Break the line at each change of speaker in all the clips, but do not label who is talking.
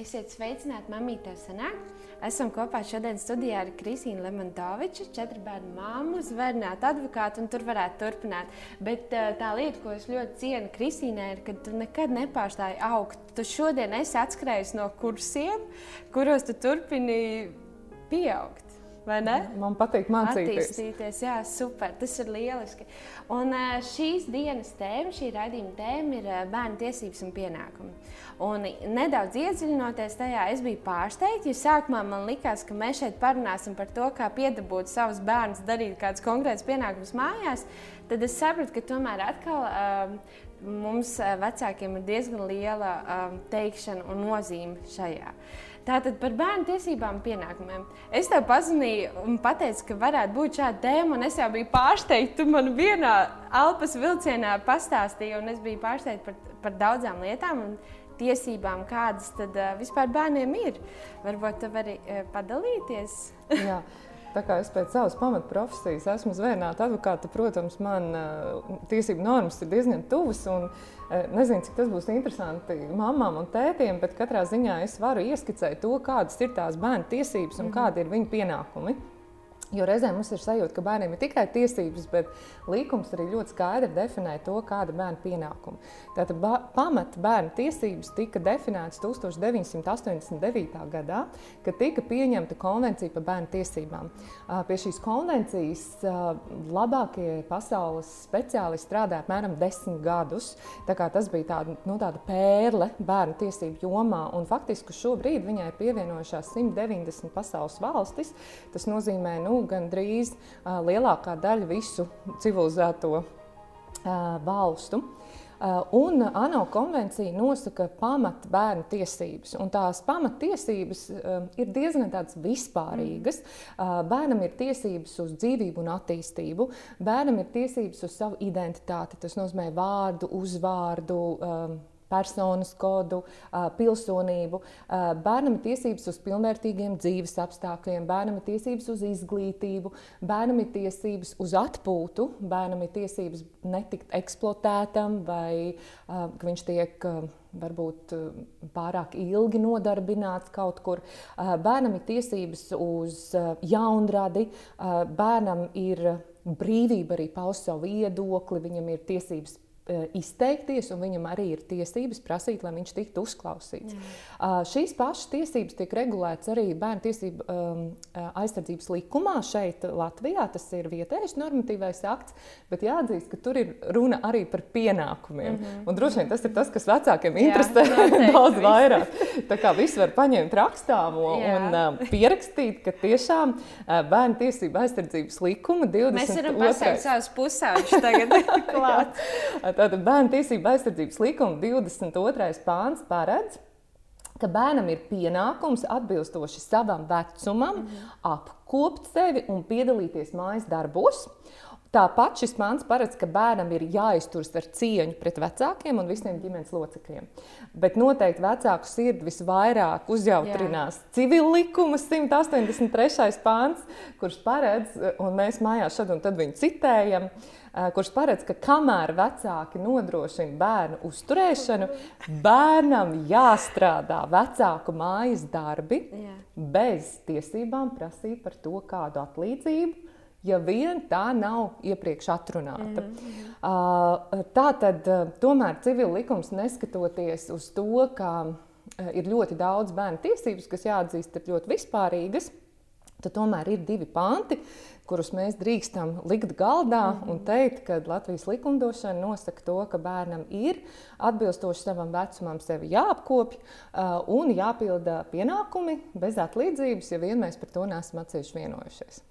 Esiet sveicināti, mamītē sanāk. Esam kopā šodien studijā ar Kristīnu Lemantoviču, četru bērnu māmu, zvērnētu advokātu, un tur varētu turpināt. Bet uh, tā lieta, ko es ļoti cienu Kristīnai, ir, ka tu nekad nepārstāji augt. Tu šodien esi atskrējis no kursiem, kuros tu turpini pieaugt.
Man patīk mācīties.
Attīstīties, jā, super. Tas ir lieliski. Un šīs dienas tēma, šī raidījuma tēma ir bērnu tiesības un pienākumi. Un nedaudz iedziļinoties tajā, es biju pārsteigta, jo sākumā man likās, ka mēs šeit parunāsim par to, kā piedabūt savus bērnus darīt kādus konkrētus pienākumus mājās. Tad es sapratu, ka tomēr atkal um, mums vecākiem ir diezgan liela um, teikšana un nozīme šajā. Tātad par bērnu tiesībām un pienākumiem. Es tev pazvanīju un teicu, ka varētu būt šāda tēma, un es jau biju pārsteigta. Tu man vienā elpas vilcienā pastāstīji, un es biju pārsteigta par, par daudzām lietām. Un, tiesībām, kādas tad uh, vispār bērniem ir. Varbūt tu vari uh, padalīties.
Jā. Tā kā es pēc savas pamatprofesijas esmu zvērnāta advokāta, protams, man uh, tiesību normas ir diezgan tuvas. Un, uh, nezinu, cik tas būs interesanti mamām un tētiem, bet katrā ziņā es varu ieskicēt to, kādas ir tās bērnu tiesības un -hmm. kādi ir viņu pienākumi. Jo reizēm mums ir sajūta, ka bērniem ir tikai tiesības, bet likums arī ļoti skaidri definē to, kāda ir bērna pienākuma. Tātad pamata bērnu tiesības tika definētas 1989. gadā, kad tika pieņemta konvencija par bērnu tiesībām. Pie šīs konvencijas labākie pasaules speciālisti strādāja apmēram desmit gadus. Tas bija tāda, nu, tāda pērle bērnu tiesību jomā, un faktiski šobrīd viņai ir pievienojušās 190 pasaules valstis. Tas nozīmē, nu, nu, gandrīz lielākā daļa visu civilizēto valstu. Un ANO konvencija nosaka pamat bērnu tiesības. Un tās pamattiesības ir diezgan vispārīgas. Uh, bērnam ir tiesības uz dzīvību un attīstību, bērnam ir tiesības uz savu identitāti. Tas nozīmē vārdu, uzvārdu. Personas kodu, pilsonību. Bērnam ir tiesības uz pilnvērtīgiem dzīves apstākļiem, bērnam ir tiesības uz izglītību, bērnam ir tiesības uz atpūtu, bērnam ir tiesības netikt eksploatētam vai ka viņš tiek varbūt pārāk ilgi nodarbināts kaut kur. Bērnam ir tiesības uz jaunradi, bērnam ir brīvība arī paust savu viedokli, viņam ir tiesības izteikties, un viņam arī ir tiesības prasīt, lai viņš tiktu uzklausīts. Uh, šīs pašas tiesības tiek regulētas arī bērnu tiesību um, aizsardzības likumā šeit, Latvijā. Tas ir vietējais normatīvais akts, bet jāatzīst, ka tur ir runa arī par pienākumiem. Mm -hmm. Un droši vien tas ir tas, kas vecākiem interesē Jā, daudz vairāk. Tā kā viss var paņemt rakstāmo Jā. un uh, pierakstīt, ka tiešām uh, bērnu tiesību aizsardzības likuma 20.
Mēs varam pasaukt savus pusauģus tagad klāt.
Tātad bērnu tiesību aizsardzības likuma 22. pāns paredz, ka bērnam ir pienākums atbilstoši savam vecumam mm -hmm. apkopt sevi un piedalīties mājas darbos. Tāpat šis pāns paredz, ka bērnam ir jāizturas ar cieņu pret vecākiem un visiem ģimenes locekļiem. Bet noteikti vecāku sirdi visvairāk uzjautrinās civil likuma 183. pāns, kurš paredz, un mēs mājās šad un tad viņu citējam, kurš paredz, ka kamēr vecāki nodrošina bērnu uzturēšanu, bērnam jāstrādā vecāku mājas darbi Jā. bez tiesībām prasīt par to kādu atlīdzību. Ja vien tā nav iepriekš atrunāta. Mm -hmm. tā tad tomēr civil likums neskatoties uz to, ka ir ļoti daudz bērnu tiesības, kas jāatzīst, ir ļoti vispārīgas, tad tomēr ir divi panti, kurus mēs drīkstam likt galdā mm -hmm. un teikt, ka Latvijas likumdošana nosaka to, ka bērnam ir atbilstoši savam vecumam sevi jāapkopj uh, un jāpilda pienākumi bez atlīdzības, ja vien mēs par to neesam atsevišķi vienojušies.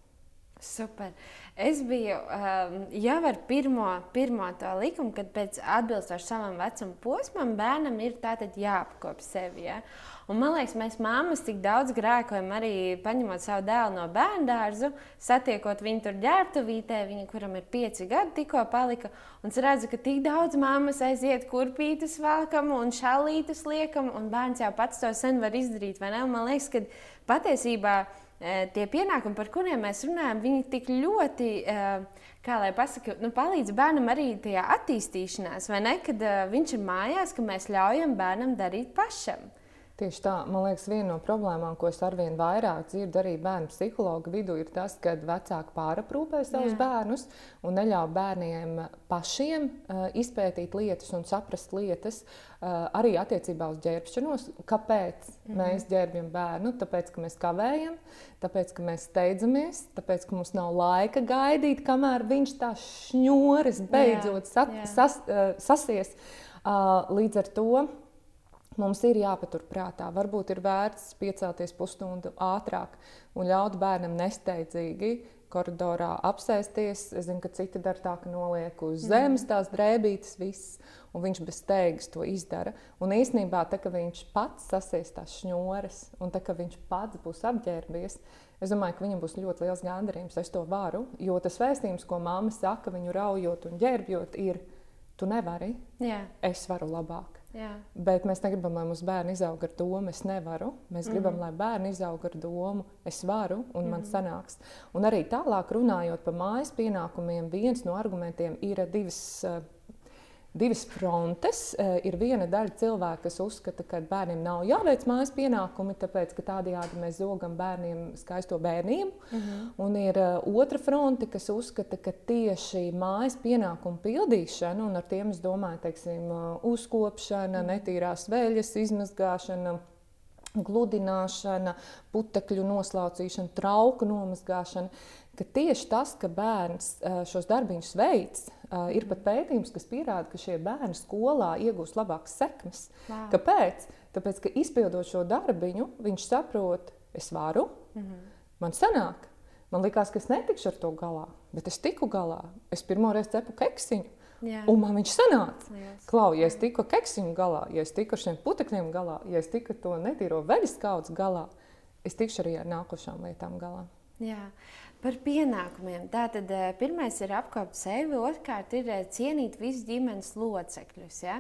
Super. Es biju um, jau ar pirmo, pirmo to likumu, kad pēc atbilstoši savam vecuma posmam bērnam ir jāapkopj sevi. Ja? Un, man liekas, mēs mammas tik daudz grēkojam arī paņemot savu dēlu no bērnu dārza, satiekot viņu tur ģērbtuvītē, viņa, kuram ir pieci gadi, tikko palika. Un es redzu, ka tik daudz mammas aiziet kurpītes valkam un šalītes liekam, un bērns jau pats to sen var izdarīt. Man liekas, ka patiesībā tie pienākumi, par kuriem mēs runājam, viņi tik ļoti. Uh, kā lai pasakā, nu, palīdz bērnam arī tajā attīstīšanās, vai ne? Kad uh, viņš ir mājās, ka mēs ļaujam bērnam darīt pašam.
Tieši tā, man liekas, viena no problēmām, ko es arvien vairāk dzirdu arī bērnu psihologu vidū, ir tas, ka vecāki pāraprūpē savus Jā. bērnus un neļauj bērniem pašiem uh, izpētīt lietas un saprast lietas, uh, arī attiecībā uz ģērbšanos. Kāpēc mm -hmm. mēs ģērbjam bērnu? Tāpēc, ka mēs kavējam, tāpēc, ka mēs steidzamies, tāpēc, ka mums nav laika gaidīt, kamēr viņš tā šņuris beidzot Jā. Sat, Jā. Sas, uh, sasies. Uh, līdz ar to mums ir jāpaturprātā. Varbūt ir vērts piecelties pusstundu ātrāk un ļaut bērnam nesteidzīgi koridorā apsēsties. Es zinu, ka citi dara tā, ka noliek uz mm. zemes tās drēbītes, viss, un viņš bez steigas to izdara. Un īsnībā, tā, ka viņš pats sasies tās šņores, un tā, ka viņš pats būs apģērbies, es domāju, ka viņam būs ļoti liels gandarījums. Es to varu, jo tas vēstījums, ko mamma saka, viņu raujot un ģērbjot, ir, tu nevari,
Jā.
es varu labāk.
Jā.
Bet mēs negribam, lai mūsu bērni izaug ar domu, es nevaru. Mēs mm. gribam, lai bērni izaug ar domu, es varu un mm. man mhm. sanāks. Un arī tālāk runājot par mājas pienākumiem, viens no argumentiem ir divas. Uh, divas frontes. Eh, ir viena daļa cilvēku, kas uzskata, ka bērniem nav jāveic mājas pienākumi, tāpēc ka tādējādi mēs zogam bērniem skaisto bērnību. Uh mhm. -huh. Un ir eh, otra fronte, kas uzskata, ka tieši mājas pienākumu pildīšana, un ar tiem es domāju, teiksim, eh, uzkopšana, mhm. netīrās veļas izmazgāšana gludināšana, putekļu noslaucīšana, trauku nomazgāšana, ka tieši tas, ka bērns šos darbiņus veids, Uh, ir pat pētījums, kas pierāda, ka šie bērni skolā iegūst labākas sekmes. Wow. Kāpēc? Tāpēc, ka izpildot šo darbiņu, viņš saprot, es varu, mm -hmm. man sanāk. Man liekas, ka es netikšu ar to galā, bet es tiku galā. Es pirmo reizi cepu keksiņu. Jā. Un man viņš sanāca. Klau, ja es tiku keksiņu galā, ja es tiku ar šiem putekļiem galā, ja es tiku ar to netīro veļas kaudzes galā, es tikšu arī ar nākošām lietām galā.
Jā. Par pienākumiem. Tātad eh, pirmais ir apkopot sevi, otrkārt ir eh, cienīt visus ģimenes locekļus. Ja?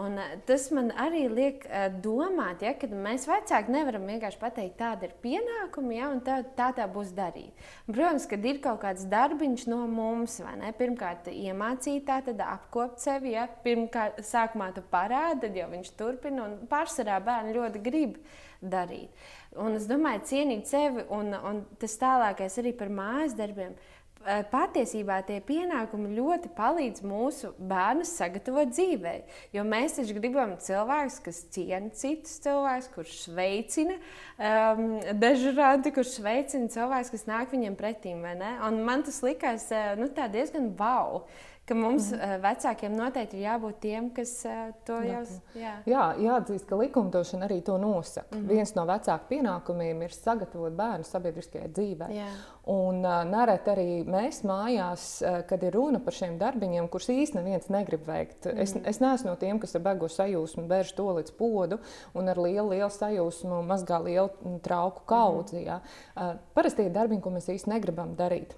Un eh, tas man arī liek domāt, ja, ka mēs vecāki nevaram vienkārši pateikt, tāda ir pienākuma, ja, un tā, tā tā būs darīt. Protams, kad ir kaut kāds darbiņš no mums, vai ne? Pirmkārt, iemācīt tad apkopot sevi. Ja? Pirmkārt, sākumā tu parādi, tad jau viņš turpina, un pārsvarā bērni ļoti grib darīt. Un es domāju, cienīt sevi, un, un tas tālākais arī par mājas darbiem. Patiesībā tie pienākumi ļoti palīdz mūsu bērnus sagatavot dzīvē. Jo mēs taču gribam cilvēkus, kas ciena citus cilvēkus, kurš veicina um, dežuranti, kurš veicina cilvēkus, kas nāk viņiem pretīm. Man tas likās nu, diezgan wow ka mums mm. vecākiem noteikti ir jābūt tiem, kas uh, to jau
jā. jā, jāatzīst, ka likumdošana arī to nosaka. Mm. Viens no vecāku pienākumiem ir sagatavot bērnu sabiedriskajai dzīvei. Jā. Un uh, nereti arī mēs mājās, uh, kad ir runa par šiem darbiņiem, kurus īstenībā neviens negrib veikt. Mm. Es, es neesmu no tiem, kas ar bego sajūsmu bērž to līdz podu un ar lielu, lielu sajūsmu mazgā lielu trauku kaudzi. Mm. Uh, parasti ir darbiņi, ko mēs īstenībā negribam darīt.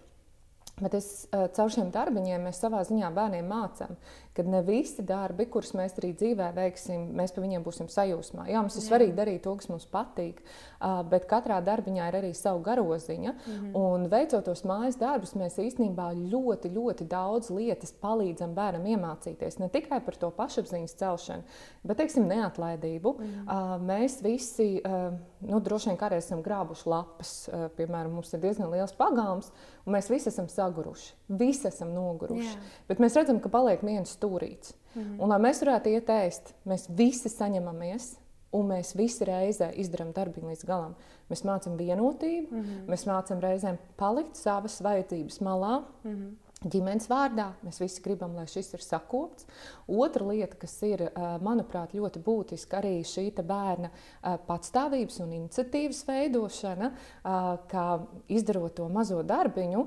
Bet es eh, caur šiem darbiņiem mēs savā ziņā bērniem mācām, ka ne visi darbi, kurus mēs arī dzīvē veiksim, mēs par viņiem būsim sajūsmā. Jā, mums ir svarīgi darīt to, kas mums patīk, bet katrā darbiņā ir arī sava garoziņa. Mm -hmm. Un veicot tos mājas darbus, mēs īstenībā ļoti, ļoti daudz lietas palīdzam bērnam iemācīties. Ne tikai par to pašapziņas celšanu, bet teiksim, neatlaidību. Mm -hmm. Mēs visi nu, droši vien kādreiz esam grābuši lapas, piemēram, mums ir diezgan liels pagalms, un mēs visi esam saguruši. Visi esam noguruši. Jā. Bet mēs redzam, ka paliek viens stūrīts. Mm -hmm. Un, lai mēs varētu iet ēst, mēs visi saņemamies. Un mēs visi reizē izdarām darbu līdz galam. Mēs mācām vienotību, mm -hmm. mēs mācām reizēm palikt savas vajadzības malā. Mm -hmm ģimenes vārdā. Mēs visi gribam, lai šis ir sakopts. Otra lieta, kas ir, manuprāt, ļoti būtiska, arī šī bērna patstāvības un iniciatīvas veidošana, kā izdarot to mazo darbiņu,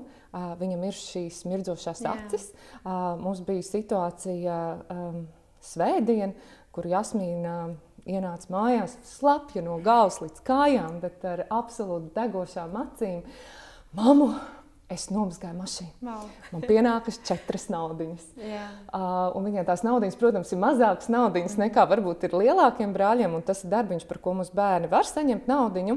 viņam ir šīs mirdzošās acis. Mums bija situācija svētdien, kur Jasmīna ienāca mājās slapja no galvas līdz kājām, bet ar absolūti degošām acīm. Mamu, Es nomazgāju mašīnu. Wow. Man pienākas četras naudiņas. Yeah. Uh, viņai tās naudiņas, protams, ir mazākas naudiņas mm. nekā varbūt ir lielākiem brāļiem. Tas ir darbiņš, par ko mūsu bērni var saņemt naudiņu.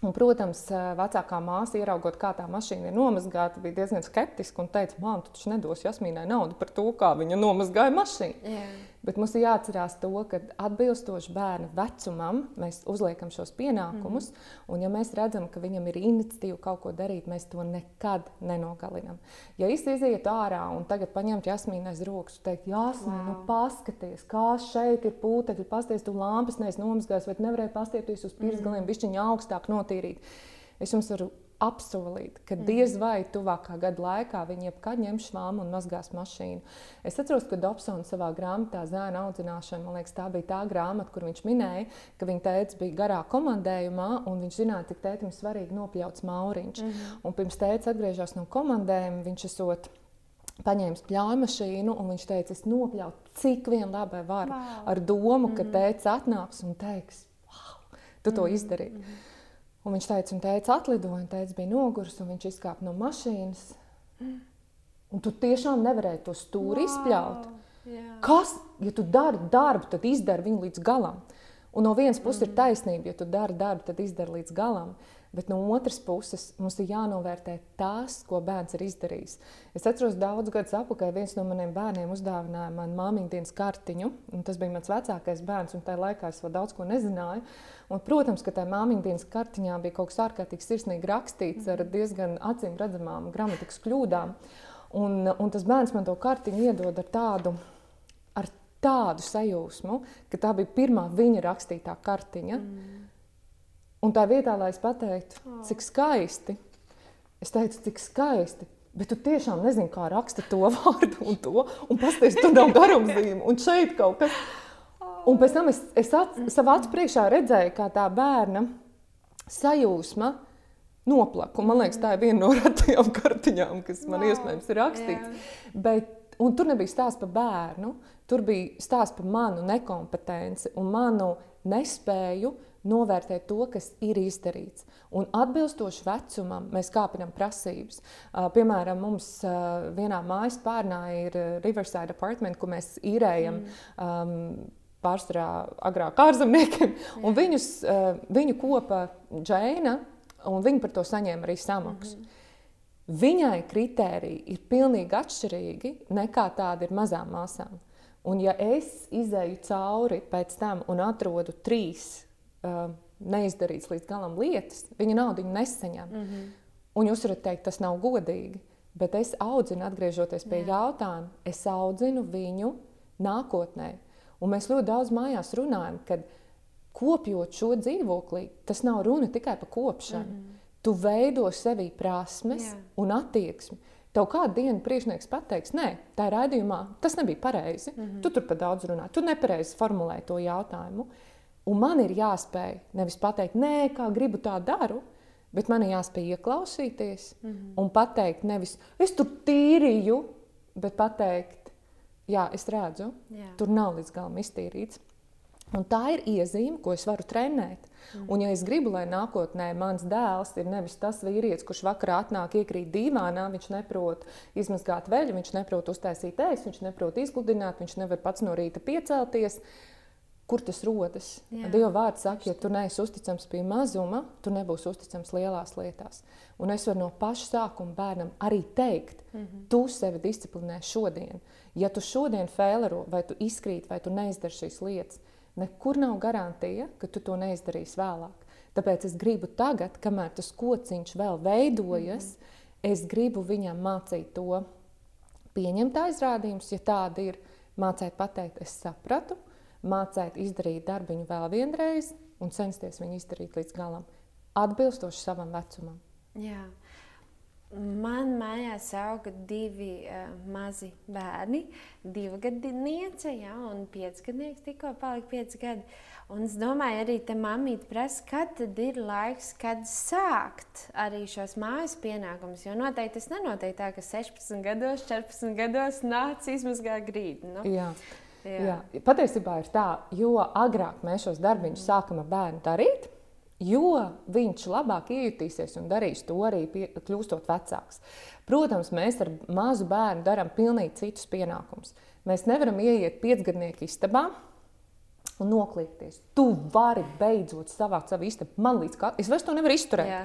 Un, protams, uh, vecākā māsa, ieraugot, kā tā mašīna ir nomazgāta, bija diezgan skeptiska un teica, tu taču nedos Jasmīnai naudu par to, kā viņa nomazgāja mašīnu. Yeah. Bet mums ir jāatcerās to, ka atbilstoši bērna vecumam mēs uzliekam šos pienākumus. Mm -hmm. Un, ja mēs redzam, ka viņam ir iniciatīva kaut ko darīt, mēs to nekad nenogalinām. Ja es izietu ārā un tagad paņemtu jasmīnu aiz rokas un teiktu, Jāsmīna, wow. nu paskaties, kā šeit ir pūtekļi, pasties, tu lampas neesi nomazgājis, vai nevarēji pastiepties uz pirsgaliem, mm -hmm. bišķiņa augstāk notīrīt. Es jums varu apsolīt, ka mm. diez vai tuvākā gada laikā viņi jebkad ņems švāmu un mazgās mašīnu. Es atceros, ka Dobsons savā grāmatā Zēna audzināšana, man liekas, tā bija tā grāmata, kur viņš minēja, ka viņa tēvs bija garā komandējumā, un viņš zināja, cik tētim svarīgi nopļauts mauriņš. Mm -hmm. Un pirms tēvs atgriežas no komandējuma, viņš esot paņēmis pļauju mašīnu, un viņš teica, es nopļautu, cik vien labi var, wow. ar domu, ka mm -hmm. tēvs atnāks un teiks, wow, tu to mm -hmm. izdarīji. Mm -hmm. Un viņš teica, un teica, atlidoja, un teica, bija noguris, un viņš izkāpa no mašīnas. Un tu tiešām nevarēji to stūri wow. izpļaut. Yeah. Kas, ja tu dari darbu, tad izdari viņu līdz galam. Un no vienas puses mm. ir taisnība, ja tu dari darbu, tad izdari līdz galam. Bet no otras puses mums ir jānovērtē tas, ko bērns ir izdarījis. Es atceros, daudz gadus atpakaļ viens no maniem bērniem uzdāvināja man māmiņu dienas kartiņu. Tas bija mans vecākais bērns, un tajā laikā es vēl daudz ko nezināju. Un, protams, ka tajā māmiņu dienas kartiņā bija kaut kas ārkārtīgi sirsnīgi rakstīts ar diezgan acīm redzamām gramatikas kļūdām. Un, un tas bērns man to kartiņu iedod ar tādu, ar tādu sajūsmu, ka tā bija pirmā viņa rakstītā kartiņa. Mm. Un tā vietā, lai es pateiktu, cik skaisti, es teicu, cik skaisti. Bet tu tiešām nezini, kā raksta to vārdu un to. Un pasties, tur nav garumzīme. Un šeit kaut kas. Un pēc tam es, es at, savā acu priekšā redzēju, kā tā bērna sajūsma noplaka. Man liekas, tā ir viena no retajām kartiņām, kas man wow. iespējams ir rakstīts. Bet, un tur nebija stāsts par bērnu. Tur bija stāsts par manu nekompetenci un manu nespēju novērtēt to, kas ir izdarīts. Un atbilstoši vecumam mēs kāpinām prasības. Piemēram, mums vienā mājas pārnā ir Riverside apartment, ko mēs īrējam. Mm. Um, Pārsvarā agrāk ārzemniekiem, un viņus, viņu kopa Džēna, un viņa par to saņēma arī samaksu. Mm -hmm. Viņai kritēriji ir pilnīgi atšķirīgi nekā tādi ir mazām māsām. Un, ja es izēju cauri pēc tam un atrodu trīs uh, neizdarīts līdz galam lietas, viņa naudu nesaņem. Mm -hmm. Un jūs varat teikt, tas nav godīgi. Bet es audzinu, atgriežoties pie Jā. jautājuma, es audzinu viņu nākotnē. Un mēs ļoti daudz mājās runājam, ka kopjot šo dzīvoklī, tas nav runa tikai par kopšanu. Mm -hmm. Tu veido sevī prasmes Jā. un attieksmi. Tev kādu dienu priekšnieks pateiks, nē, tā ir raidījumā, tas nebija pareizi. Mm -hmm. Tu tur par daudz runā, tu nepareizi formulēji to jautājumu. Un man ir jāspēj nevis pateikt, nē, kā gribu, tā daru, bet man ir jāspēj ieklausīties mm -hmm. un pateikt, nevis es tur tīrīju, bet pateikt, jā, es redzu, jā. tur nav līdz galam iztīrīts. Un tā ir iezīme, ko es varu trenēt. Mm. Un, ja es gribu, lai nākotnē mans dēls ir nevis tas vīrietis, kurš vakarā atnāk, iekrīt dīvānā, viņš neprot izmazgāt veļu, viņš neprot uztaisīt ēst, viņš neprot izgludināt, viņš nevar pats no rīta piecelties. Uh, kur tas rodas. Jā. Dieva vārds saka, ja tu neesi uzticams pie mazuma, tu nebūsi uzticams lielās lietās. Un es varu no paša sākuma bērnam arī teikt, mm -hmm. tu sevi disciplinē šodien. Ja tu šodien fēlero, vai tu izkrīt, vai tu neizdari šīs lietas, nekur nav garantija, ka tu to neizdarīsi vēlāk. Tāpēc es gribu tagad, kamēr tas kociņš vēl veidojas, mm -hmm. es gribu viņam mācīt to, pieņemt aizrādījumus, ja tādi ir, mācīt pateikt, es sapratu, mācīt izdarīt darbiņu vēl vienreiz un censties viņu izdarīt līdz galam, atbilstoši savam vecumam.
Jā. Man mājās auga divi uh, mazi bērni, divi gadniece, ja, un piecgadnieks tikko palika pieci gadi. Un es domāju, arī te mamīte prasa, kad tad ir laiks, kad sākt arī šos mājas pienākumus. Jo noteikti tas nenotiek tā, ka 16 gados, 14 gados nāc izmazgā grīdu. Nu?
Jā. Jā. Jā. Patiesībā ir tā, jo agrāk mēs šos darbiņus sākam ar bērnu darīt, jo viņš labāk iejutīsies un darīs to arī pie, kļūstot vecāks. Protams, mēs ar mazu bērnu darām pilnīgi citus pienākumus. Mēs nevaram ieiet piecgadnieku istabā. Un nokliekties. Tu vari beidzot savākt savu istabu. Man līdz kā es vairs to nevaru izturēt. Jā.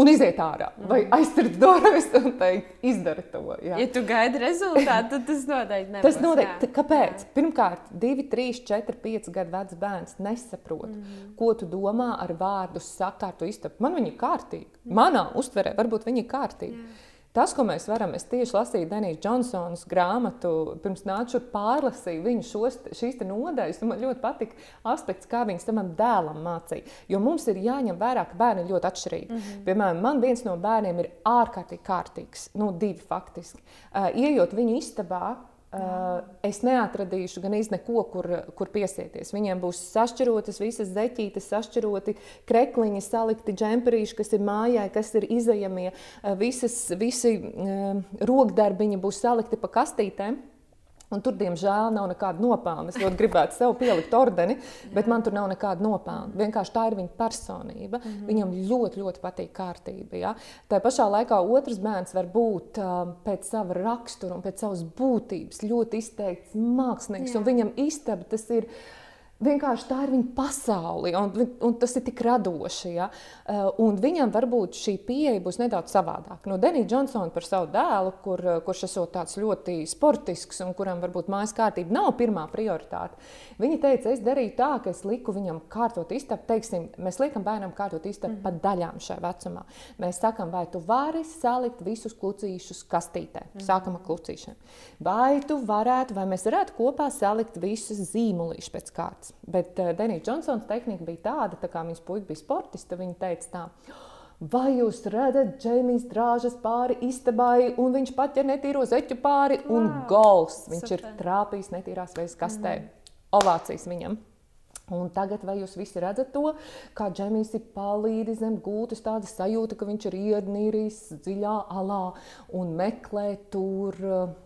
Un iziet ārā. Mm. Vai aizsargt durvis un teikt, izdari to. Jā.
Ja tu gaidi rezultātu, tad tas noteikti nebūs.
Tas noteikti. Jā. Kāpēc? Jā. Pirmkārt, 2, 3, 4, 5 gadu vecs bērns nesaprot, mm. ko tu domā ar vārdu sakārtu istabu. Man viņa ir kārtīga. Manā uztverē varbūt viņa ir kārtīga. Jā. Tas, ko mēs varam, es tieši lasīju Denijas Džonsons grāmatu, pirms nācu pārlasīju viņu šos, šīs nodaļas. Man ļoti patika aspekts, kā viņas savam dēlam mācīja. Jo mums ir jāņem vērā, ka bērni ir ļoti atšķirīgi. Mm -hmm. Piemēram, man viens no bērniem ir ārkārtīgi kārtīgs, nu, divi faktiski. Uh, iejot viņu istabā, Uh, es neatradīšu gan īsti neko, kur, kur piesieties. Viņiem būs sašķirotas visas zeķītes, sašķiroti krekliņi, salikti džemperīši, kas ir mājai, kas ir izējamie. Uh, visas, visi uh, rokdarbiņi būs salikti pa kastītēm. Un tur, diemžēl, nav nekāda nopelna. Es ļoti gribētu sev pielikt ordeni, bet man tur nav nekāda nopelna. Vienkārši tā ir viņa personība. Mm -hmm. Viņam ļoti, ļoti patīk kārtība. Ja? Tā pašā laikā otrs bērns var būt um, pēc sava rakstura un pēc savas būtības ļoti izteikts mākslinieks. Viņam istaba tas ir vienkārši tā ir viņa pasaule, un, un tas ir tik radoši. Ja? Uh, un viņam varbūt šī pieeja būs nedaudz savādāka. No Denija Džonsona par savu dēlu, kur, kurš esot tāds ļoti sportisks un kuram varbūt mājas kārtība nav pirmā prioritāte. Viņa teica, es darīju tā, ka es liku viņam kārtot istabu. Teiksim, mēs liekam bērnam kārtot istabu mm. pa daļām šajā vecumā. Mēs sakām, vai tu vari salikt visus klucīšus kastītē. Mm. Sākam ar klucīšiem. Vai tu varētu, vai mēs varētu kopā salikt visus zīmolīšus pēc kārtas. Bet uh, Denija Džonsons tehnika bija tāda, tā kā viņas puika bija sportiste, viņa teica tā. Vai jūs redzat, Džeimijs drāžas pāri istabai, un viņš pat ir netīro zeķu pāri, wow. un gols. Viņš Super. ir trāpījis netīrās veizes kastē. Mm. Ovācijas viņam. Un tagad, vai jūs visi redzat to, kā Džemijs ir palīdzis zem gūtas, tāda sajūta, ka viņš ir ienīrījis dziļā alā un meklē tur. Uh,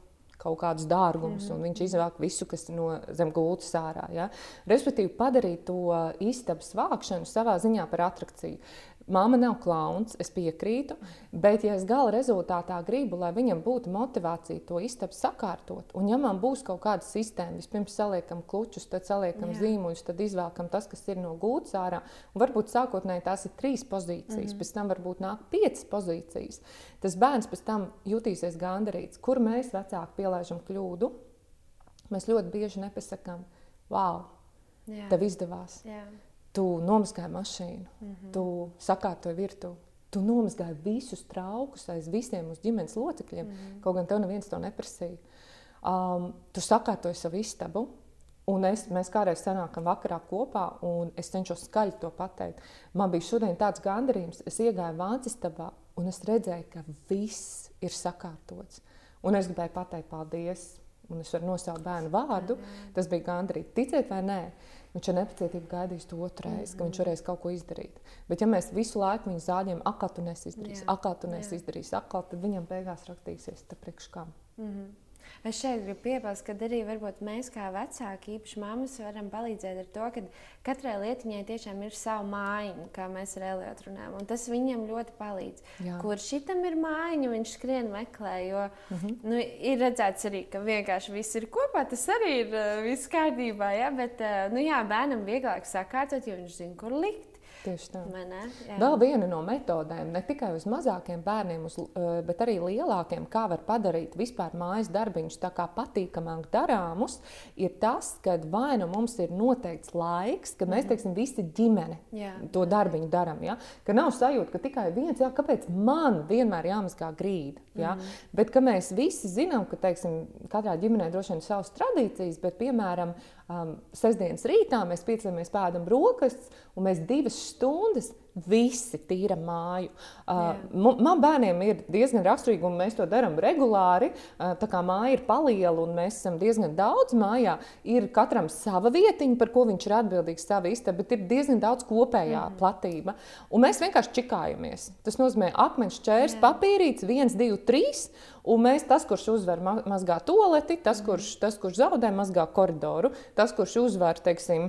kaut kādus dārgumus, mm -hmm. un viņš izvelk visu, kas no zem gultas ārā. Ja? Respektīvi, padarīt to istabas vākšanu savā ziņā par attrakciju. Māma nav klauns, es piekrītu, bet, ja es gala rezultātā gribu, lai viņam būtu motivācija to istabu sakārtot, un ja man būs kaut kāda sistēma, vispirms saliekam klučus, tad saliekam Jā. zīmuļus, tad izvēlkam tas, kas ir no gūtas ārā, un varbūt sākotnēji tās ir trīs pozīcijas, mm -hmm. pēc tam varbūt nāk piecas pozīcijas. Tas bērns pēc tam jutīsies gandarīts, kur mēs vecāki pielaižam kļūdu. Mēs ļoti bieži nepasakām, wow, Jā. tev izdevās. Jā tu nomazgāji mašīnu, mm -hmm. tu sakārtoji virtuvi. Tu nomazgāji visus traukus aiz visiem mūsu ģimenes locekļiem, mm -hmm. kaut gan tev neviens to neprasīja. Um, tu sakārtoji savu istabu, Un es, mēs kādreiz sanākam vakarā kopā, un es cenšos skaļi to pateikt. Man bija šodien tāds gandarījums, es iegāju vācistabā, un es redzēju, ka viss ir sakārtots. Un es gribēju pateikt paldies, un es varu nosaukt bērnu vārdu. Tas bija gandrīz, ticiet vai nē. Viņš ar nepacietību gaidīs to otru reizi, mm -hmm. ka viņš varēs kaut ko izdarīt. Bet, ja mēs visu laiku viņu zāģējam, akā tu nesizdarīsi, akā tu nesizdarīsi, akā, tad viņam beigās rakstīsies, te priekš kam. Mm -hmm.
Es šeit gribu piebilst, ka arī mēs, kā vecāki, īpaši mammas, varam palīdzēt ar to, ka katrai lietiņai tiešām ir sava mājiņa, kā mēs ar Eliotu runājam. Un tas viņam ļoti palīdz. Jā. Kur šitam ir mājiņa, viņš skrien meklē. Jo mm -hmm. nu, ir redzēts arī, ka vienkārši viss ir kopā. Tas arī ir uh, viss kārtībā. Ja? Bet uh, nu, jā, bērnam vieglāk sakārtot, jo viņš zina, kur likt.
Tieši tā. Vēl viena no metodēm, ne tikai uz mazākiem bērniem, uz, eh, bet arī lielākiem, kā var padarīt vispār mājas darbiņus tā kā patīkamāk darāmus, ir tas, ka vai nu mums ir noteikts laiks, kad mēs, mhm. teiksim, visi ģimene jā. to darbiņu darām. Ja? Ka nav sajūta, ka tikai viens, jā, kāpēc man vienmēr jāmazgā grīda. Ja? Mm. Bet mēs visi zinām, ka, teiksim, katrā ģimenē droši vien ir savas tradīcijas, bet, piemēram, um, sestdienas rītā mēs piecelamies pēdam brokastis, un mēs divas stundas visi tīra māju. Uh, man bērniem ir diezgan raksturīgi, un mēs to darām regulāri. Uh, tā kā māja ir paliela un mēs esam diezgan daudz mājā, ir katram sava vietiņa, par ko viņš ir atbildīgs, sava istaba, bet ir diezgan daudz kopējā mm. platība. Un mēs vienkārši čikājamies. Tas nozīmē akmens čērs, papīrīts, viens, divi, trīs. Un mēs, tas, kurš uzvar, mazgā toleti, tas, kurš, tas, kurš zaudē, mazgā koridoru, tas, kurš uzvar, teiksim,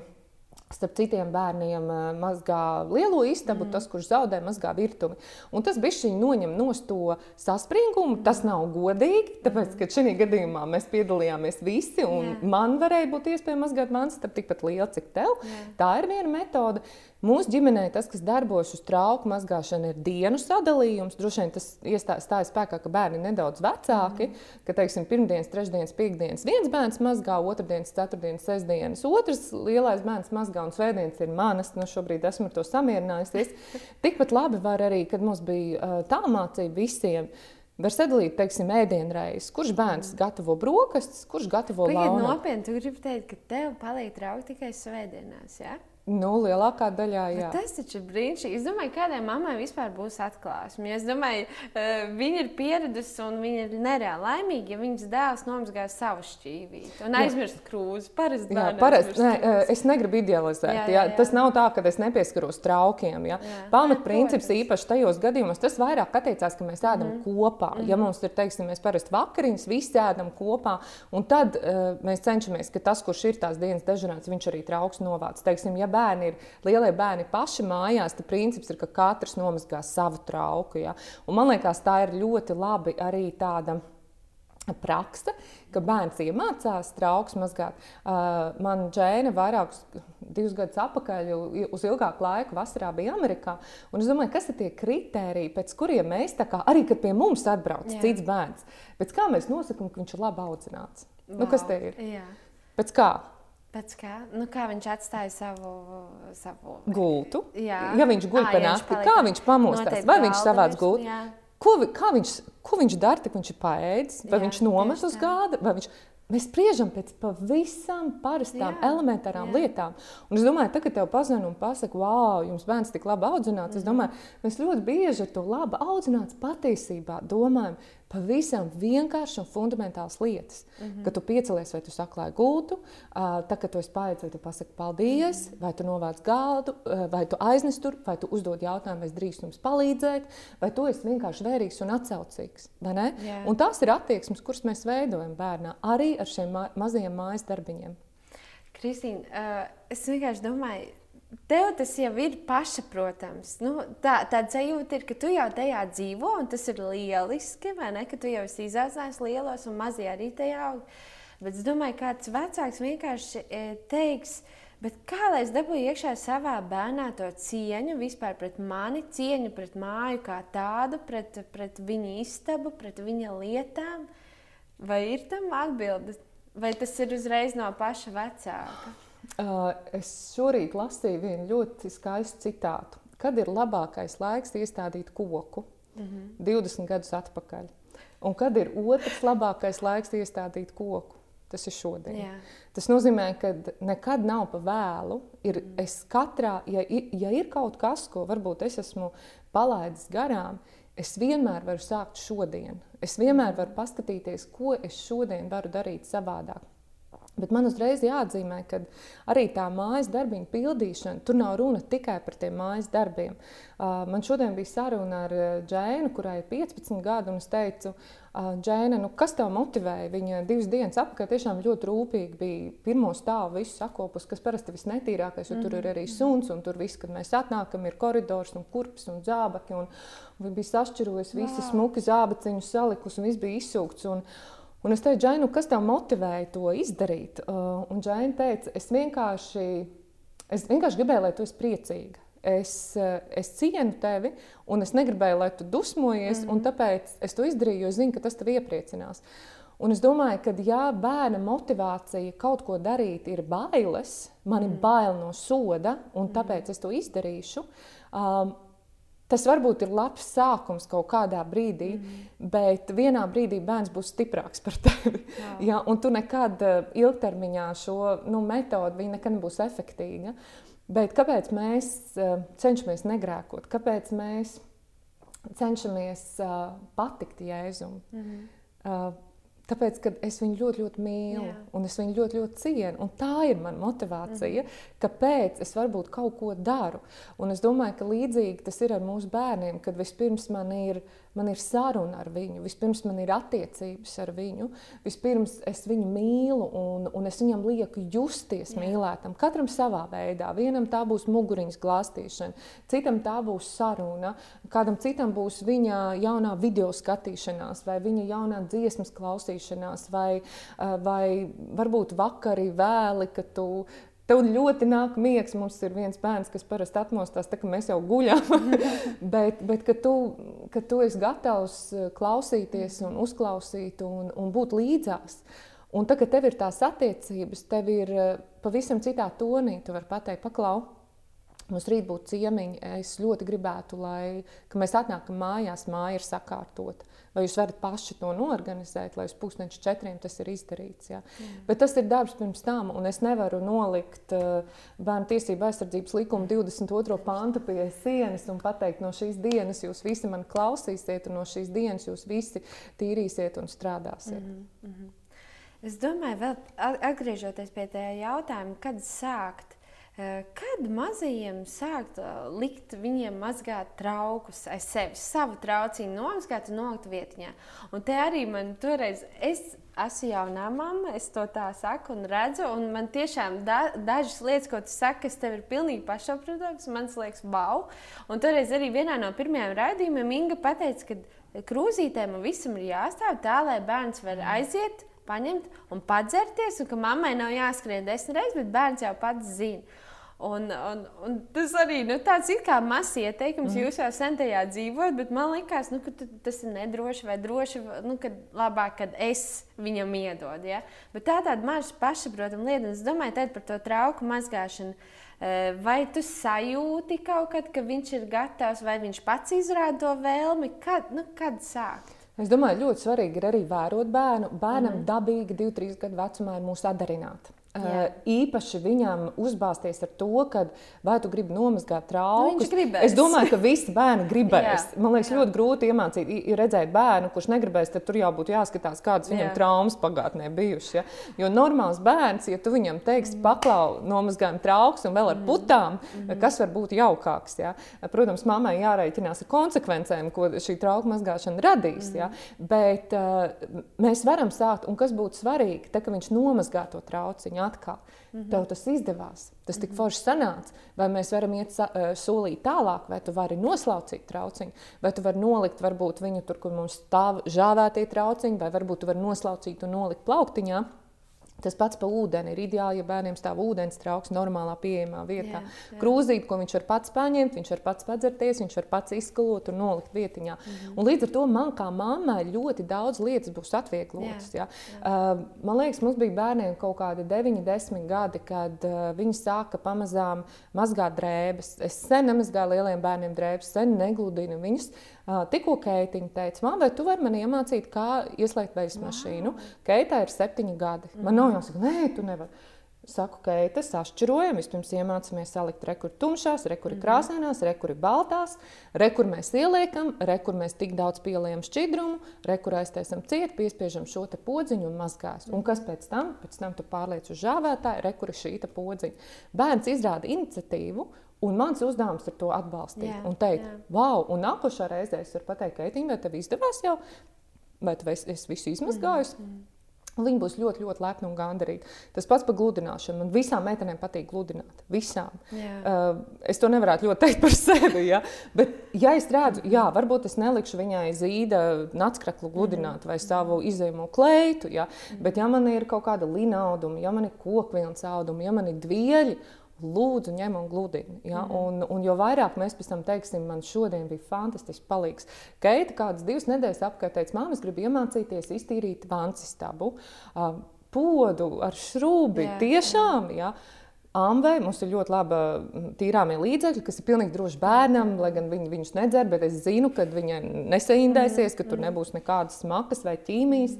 Starp citiem bērniem mazgā lielo istabu, mm. tas, kurš zaudē, mazgā virtuvi. Un tas bija noņem no to saspringumu. Tas nav godīgi, tāpēc, ka šajā gadījumā mēs piedalījāmies visi, un yeah. man varēja būt iespēja mazgāt mans istabu tikpat liela, cik tev. Yeah. Tā ir viena metode. Mūsu ģimenē tas, kas darbojas uz trauku mazgāšanu, ir dienu sadalījums. Droši vien tas stājas spēkā, ka bērni ir nedaudz vecāki, mm. ka, teiksim, pirmdienas, trešdienas, piekdienas viens bērns mazgā, otrdienas, ceturtdienas, sestdienas otrs lielais bērns mazgā un svētdienas ir manas. Nu, šobrīd esmu ar to samierinājusies. Tikpat labi var arī, kad mums bija tā mācība visiem. Var sadalīt, teiksim, ēdienreizes. Kurš bērns mm. gatavo brokastis, kurš gatavo
lauku? Nopietni, tu gribi teikt, ka tev palīdz traukt tikai svētdienās. Ja?
Nu, lielākā daļā, jā.
Bet tas taču ir brīnišķīgi. Es domāju, kādai mammai vispār būs atklāsme. Es domāju, uh, viņa ir pieradusi un viņa ir nereāli laimīga, ja viņas dēls nomazgās savu šķīvīti un aizmirst krūzi. Parasti jā,
parasti. Nē, krūzi. es negribu idealizēt. Jā, jā, jā. Tas nav tā, ka es nepieskaros traukiem. Pamatprincips īpaši tajos gadījumos, tas vairāk attiecās, ka mēs ēdam mm. kopā. Mm. Ja mums ir, teiksim, mēs parasti vakariņas, visi ēdam kopā, un tad uh, mēs cenšamies, ka tas, kurš ir tās dienas dežurāts, viņš arī trauks novāc. Teiksim, ja bērni ir lielie bērni paši mājās, tad princips ir, ka katrs nomazgā savu trauku. Ja? Un man liekas, tā ir ļoti labi arī tāda praksa, ka bērns iemācās trauks mazgāt. Uh, man Džēna vairākus divus gadus atpakaļ, uz ilgāku laiku, vasarā bija Amerikā. Un es domāju, kas ir tie kriteriji, pēc kuriem mēs, kā, arī kad pie mums atbrauc Jā. cits bērns, pēc kā mēs nosakām, ka viņš ir labi audzināts. Wow. Nu, kas te ir? Jā. Pēc kā?
Pēc kā? Nu, kā viņš atstāja savu, savu...
gultu? Jā, ja viņš guļ pa nakti, kā viņš pamostās? Vai viņš savāc gultu? Ko, viņš, ko viņš dara, kad viņš ir paēdis? Vai jā, viņš nomet uz gāda? Viņš... Mēs spriežam pēc pavisam parastām, jā, elementārām jā. lietām. Un es domāju, tā, kad tev pazvanīja un pasakā, wow, jums bērns tik labi audzināts, mm -hmm. es mhm. domāju, mēs ļoti bieži ar to labi audzināts patiesībā domājam, pavisam vienkāršas un fundamentālas lietas. Mm -hmm. Kad tu piecelies, vai tu saklāji gultu, tad, kad tu esi paēdis, vai tu pasaki paldies, mm -hmm. vai tu novāc galdu, vai tu aiznes tur, vai tu uzdod jautājumu, vai es drīkstu jums palīdzēt, vai tu esi vienkārši vērīgs un atsaucīgs. Yeah. Un tās ir attieksmes, kuras mēs veidojam bērnā, arī ar šiem ma mazajiem mājas darbiņiem.
Kristīna, uh, es vienkārši domāju, Tev tas jau ir pašsaprotams. Nu, tā, tāda sajūta ir, ka tu jau tajā dzīvo, un tas ir lieliski, vai ne? Ka tu jau esi izaudzējis lielos, un mazie arī tajā aug. Bet es domāju, ka kāds vecāks vienkārši e, teiks, kā lai es dabūju iekšā savā bērnā to cieņu vispār pret mani, cieņu pret māju kā tādu, pret, pret viņa istabu, pret viņa lietām. Vai ir tam atbilde? Vai tas ir uzreiz no paša vecāka?
Es šorīt lasīju vienu ļoti skaistu citātu. Kad ir labākais laiks iestādīt koku? -hmm. 20 gadus atpakaļ. Un kad ir otrs labākais laiks iestādīt koku? Tas ir šodien. Jā. Tas nozīmē, ka nekad nav pa vēlu. Ir, mm. es katrā, ja, ja ir kaut kas, ko varbūt es esmu palaidis garām, es vienmēr varu sākt šodien. Es vienmēr varu paskatīties, ko es šodien varu darīt savādāk. Bet man uzreiz jāatzīmē, ka arī tā mājas darbiņu pildīšana, tur nav runa tikai par tiem mājas darbiem. Man šodien bija saruna ar Džēnu, kurai ir 15 gadi, un es teicu, Džēna, nu, kas tev motivēja? Viņa divas dienas apkārt tiešām ļoti rūpīgi bija pirmo stāvu visu sakopus, kas parasti ir visnetīrākais, jo mm -hmm. tur ir arī mhm. suns, un tur viss, kad mēs atnākam, ir koridors un kurpes un zābaki. Un, viņa bija sašķirojusi visi smuki zābaciņus salikusi, un viss bija izsūkts. Un, Un es teicu, Džainu, kas tev motivēja to izdarīt? Uh, un Džaina teica, es vienkārši, es vienkārši gribēju, lai tu esi priecīga. Es, uh, es cienu tevi, un es negribēju, lai tu dusmojies, mm -hmm. un mhm. tāpēc es to izdarīju, jo es zinu, ka tas tev iepriecinās. Un es domāju, ka, ja bērna motivācija kaut ko darīt ir bailes, man ir mm. bail no soda, un tāpēc mm. es to izdarīšu, um, Tas varbūt ir labs sākums kaut kādā brīdī, mm -hmm. bet vienā brīdī bērns būs stiprāks par tevi. Jā. Ja? Un tu nekad eh, ilgtermiņā šo nu, metodi nekad nebūs efektīva. Bet kāpēc mēs uh, cenšamies negrēkot? Kāpēc mēs cenšamies uh, patikt Jēzum? Mm -hmm. Tāpēc, ka es viņu ļoti, ļoti mīlu, Jā. un es viņu ļoti, ļoti cienu. Tā ir mana motivācija, mm kāpēc es varbūt kaut ko daru. Un es domāju, ka līdzīgi tas ir ar mūsu bērniem, kad vispirms man ir man ir saruna ar viņu, vispirms man ir attiecības ar viņu, vispirms es viņu mīlu un, un es viņam lieku justies Jā. mīlētam. Katram savā veidā. Vienam tā būs muguriņas glāstīšana, citam tā būs saruna, kādam citam būs viņa jaunā video skatīšanās, vai viņa jaunā dziesmas klausīšanās, vai, vai varbūt vakari vēli, kad tu Tev ļoti nāk miegs. Mums ir viens bērns, kas parasti atmostās, tā, ka mēs jau guļam. bet bet kad, tu, kad tu esi gatavs eh, klausīties un uzklausīt un, un būt līdzās, un tad, kad tev ir tās attiecības, tev ir eh, pavisam citā tonī, tu vari pateikt, paklau. Mums rīt būtu ciemiņi. Es ļoti gribētu, lai mēs atnākam mājās, māja ir sakārtota. Vai jūs varat paši to norganizēt, lai uz pusdienas četriem tas ir izdarīts? Ja? Mm. Bet tas ir darbs pirms tam, un es nevaru nolikt uh, bērnu tiesību aizsardzības likuma 22. pantu pie sienas un pateikt, no šīs dienas jūs visi man klausīsiet, un no šīs dienas jūs visi tīrīsiet un strādāsiet. Mm -hmm.
Es domāju, vēl atgriežoties pie tā jautājuma, kad sākt kad mazajiem sākt eh, likt viņiem mazgāt traukus aiz sevis, savu trauciņu nomazgāt un nolikt vietiņā. Un te arī man toreiz, es esmu jaunā mamma, es to tā saku un redzu, un man tiešām da, dažas lietas, ko tu saki, kas tev ir pilnīgi pašsaprotamas, man liekas, wow. Un toreiz arī vienā no pirmajiem raidījumiem Inga pateica, ka krūzītēm un visam ir jāstāv tā, lai bērns var aiziet paņemt un padzerties, un ka mammai nav jāskrien desmit reizes, bet bērns jau pats zina. Un, un, un tas arī nu, tāds ir kā mazs ieteikums. Mm. Jūs jau sen tajā dzīvojat, bet man liekas, nu, ka tas ir nedroši vai droši. Nu, kad labāk, kad es viņam iedodu. Ja? Bet tā tāda maza pašsaprotama lieta, es domāju par to trauku mazgāšanu. Eh, vai tu sajūti kaut kad, ka viņš ir gatavs, vai viņš pats izrāda to vēlmi? Kad, nu, kad sākt?
Es domāju, ļoti svarīgi ir arī vērot bērnu. Bērnam mm. dabīgi 2-3 gadu vecumā ir mūs adarināt. Jā. īpaši viņam uzbāzties ar to, ka vai tu gribi nomazgāt traukus.
Nu,
es domāju, ka visi bērni gribēs. Jā. Man liekas, jā. ļoti grūti iemācīt, redzēt bērnu, kurš negribēs, tad tur jau būtu jāskatās, kādas viņam jā. traumas pagātnē bijušas. Ja? Jo normāls bērns, ja tu viņam teiksi, mm. paklau, nomazgājam traukus un vēl ar mm. putām, mm. kas var būt jaukāks. Ja? Protams, mammai jārēķinās ar konsekvencēm, ko šī trauku mazgāšana radīs. Mm. Ja? Bet uh, mēs varam sākt, un kas būtu svarīgi, tad, kad viņš nomazgā to trauciņu atkal. Mm -hmm. Tev tas izdevās, tas tik -hmm. forši sanāca. Vai mēs varam iet solīt tālāk, vai tu vari noslaucīt trauciņu, vai tu vari nolikt varbūt viņu tur, kur mums stāv žāvētie trauciņi, vai varbūt tu vari noslaucīt un nolikt plauktiņā. Tas pats par ūdeni ir ideāli, ja bērniem stāv ūdens trauks normālā pieejamā vietā. Jā, jā. Krūzīt, ko viņš var pats paņemt, viņš var pats padzerties, viņš var pats izskalot un nolikt vietiņā. Mm -hmm. Un līdz ar to man kā mammai ļoti daudz lietas būs atvieglotas. Jā, jā. Uh, man liekas, mums bija bērniem kaut kādi 9, 10 gadi, kad uh, viņi sāka pamazām mazgāt drēbes. Es sen nemazgāju lieliem bērniem drēbes, sen negludinu viņus. Tikko Keitiņa teica, vai tu vari man iemācīt, kā ieslēgt veļas mašīnu? Keitā ir septiņi gadi. Man nav jāsaka, nē, tu nevari. Saku, ka tas atšķirojam. Vispirms iemācāmies salikt rekuri tumšās, rekuri krāsainās, rekuri baltās, rekur mēs ieliekam, rekur mēs tik daudz pieliekam šķidrumu, rekur aiztaisam ciet, piespiežam šo podziņu un mazgās. Un kas pēc tam? Pēc tam tu pārliec uz žāvētāju, rekuri šī podziņa. Bērns izrāda iniciatīvu Un mans uzdevums ir to atbalstīt jā, un teikt, jā. wow, un nākošā reizē es varu pateikt, Keitīna, vai tev izdevās jau, vai tu esi, esi visu izmazgājusi? Mm, mm. Viņi būs ļoti, ļoti lepni un gandarīti. Tas pats par gludināšanu. Man visām meitenēm patīk gludināt. Visām. Uh, es to nevarētu ļoti teikt par sevi. Ja? Bet, ja es redzu, jā, varbūt es nelikšu viņai zīda nacskraklu gludināt vai savu izējumu kleitu. Ja? Bet, ja man ir kaut kāda linauduma, ja man ir kokvilnas auduma, ja man ir dvieļi, Lūdzu, ņem un gludini. Ja? Mm. Un, un jo vairāk mēs pēc tam teiksim, man šodien bija fantastisks palīgs. Keita kādas divas nedēļas apkārt teica, māmas grib iemācīties iztīrīt vansistabu, uh, podu ar šrūbi. Jā, tiešām, jā. Ja? Amvei mums ir ļoti laba tīrāmie līdzekļi, kas ir pilnīgi droši bērnam, lai gan viņi viņus nedzer, bet es zinu, ka viņa nesaindēsies, ka tur nebūs nekādas smakas vai ķīmijas.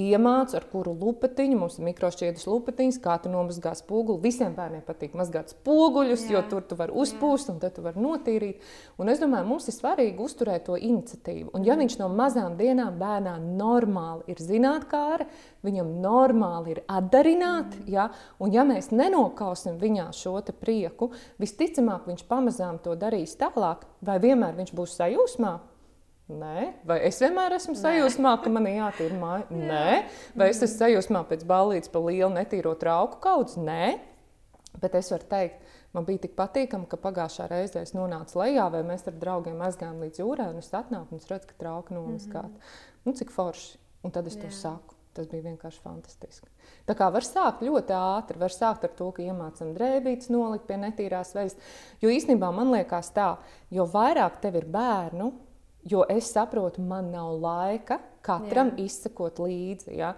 Iemācu, ar kuru lupatiņu, mums ir mikrošķiedras lupatiņas, kā tu nomazgā spoguli. Visiem bērniem patīk mazgāt spoguļus, Jā. jo tur tu vari uzpūst Jā. un tad tu vari notīrīt. Un es domāju, mums ir svarīgi uzturēt to iniciatīvu. Un ja viņš no mazām dienām bērnā normāli ir zinātkāra, viņam normāli ir atdarināt, mm. ja? un ja mēs nenokausim viņā šo prieku, visticamāk viņš pamazām to darīs tālāk, vai vienmēr viņš būs sajūsmā, Nē, vai es vienmēr esmu sajūsmā, ka man jātīra māja? Nē, vai es esmu sajūsmā pēc balīdzes pa lielu netīro trauku kaudzi? Nē, bet es varu teikt, man bija tik patīkami, ka pagājušā reizē es nonācu lejā, vai mēs ar draugiem aizgājām līdz jūrai, un es atnāku un es redzu, ka trauka nomazgāta. Mm -hmm. Nu, cik forši. Un tad es Jā. to saku. Tas bija vienkārši fantastiski. Tā kā var sākt ļoti ātri, var sākt ar to, ka iemācām drēbītes nolikt pie netīrās veļas. Jo īstenībā man liekas tā, jo vairāk tev ir bērnu, Jo es saprotu, man nav laika katram Jā. izsekot līdzi. Ja?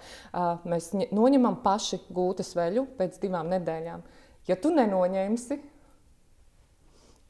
Mēs noņemam paši gūtas veļu pēc divām nedēļām. Ja tu nenoņemsi,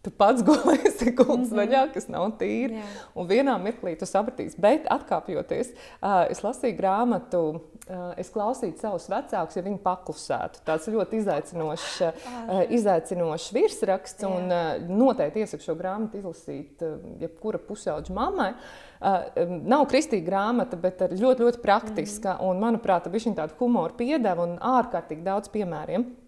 Tu pats gulēsi gultas mm -hmm. vaļā, kas nav tīra. Yeah. Un vienā mirklī tu sapratīsi. Bet atkāpjoties, uh, es lasīju grāmatu, uh, es klausīju savus vecākus, ja viņi paklusētu. Tas ļoti izaicinošs, uh, izaicinošs virsraksts. Yeah. Un uh, noteikti iesaku šo grāmatu izlasīt uh, jebkura pusauģa mammai. Uh, nav kristīga grāmata, bet ļoti, ļoti praktiska. Mm -hmm. Un, manuprāt, viņa tāda humora piedeva un ārkārtīgi daudz piemēriem.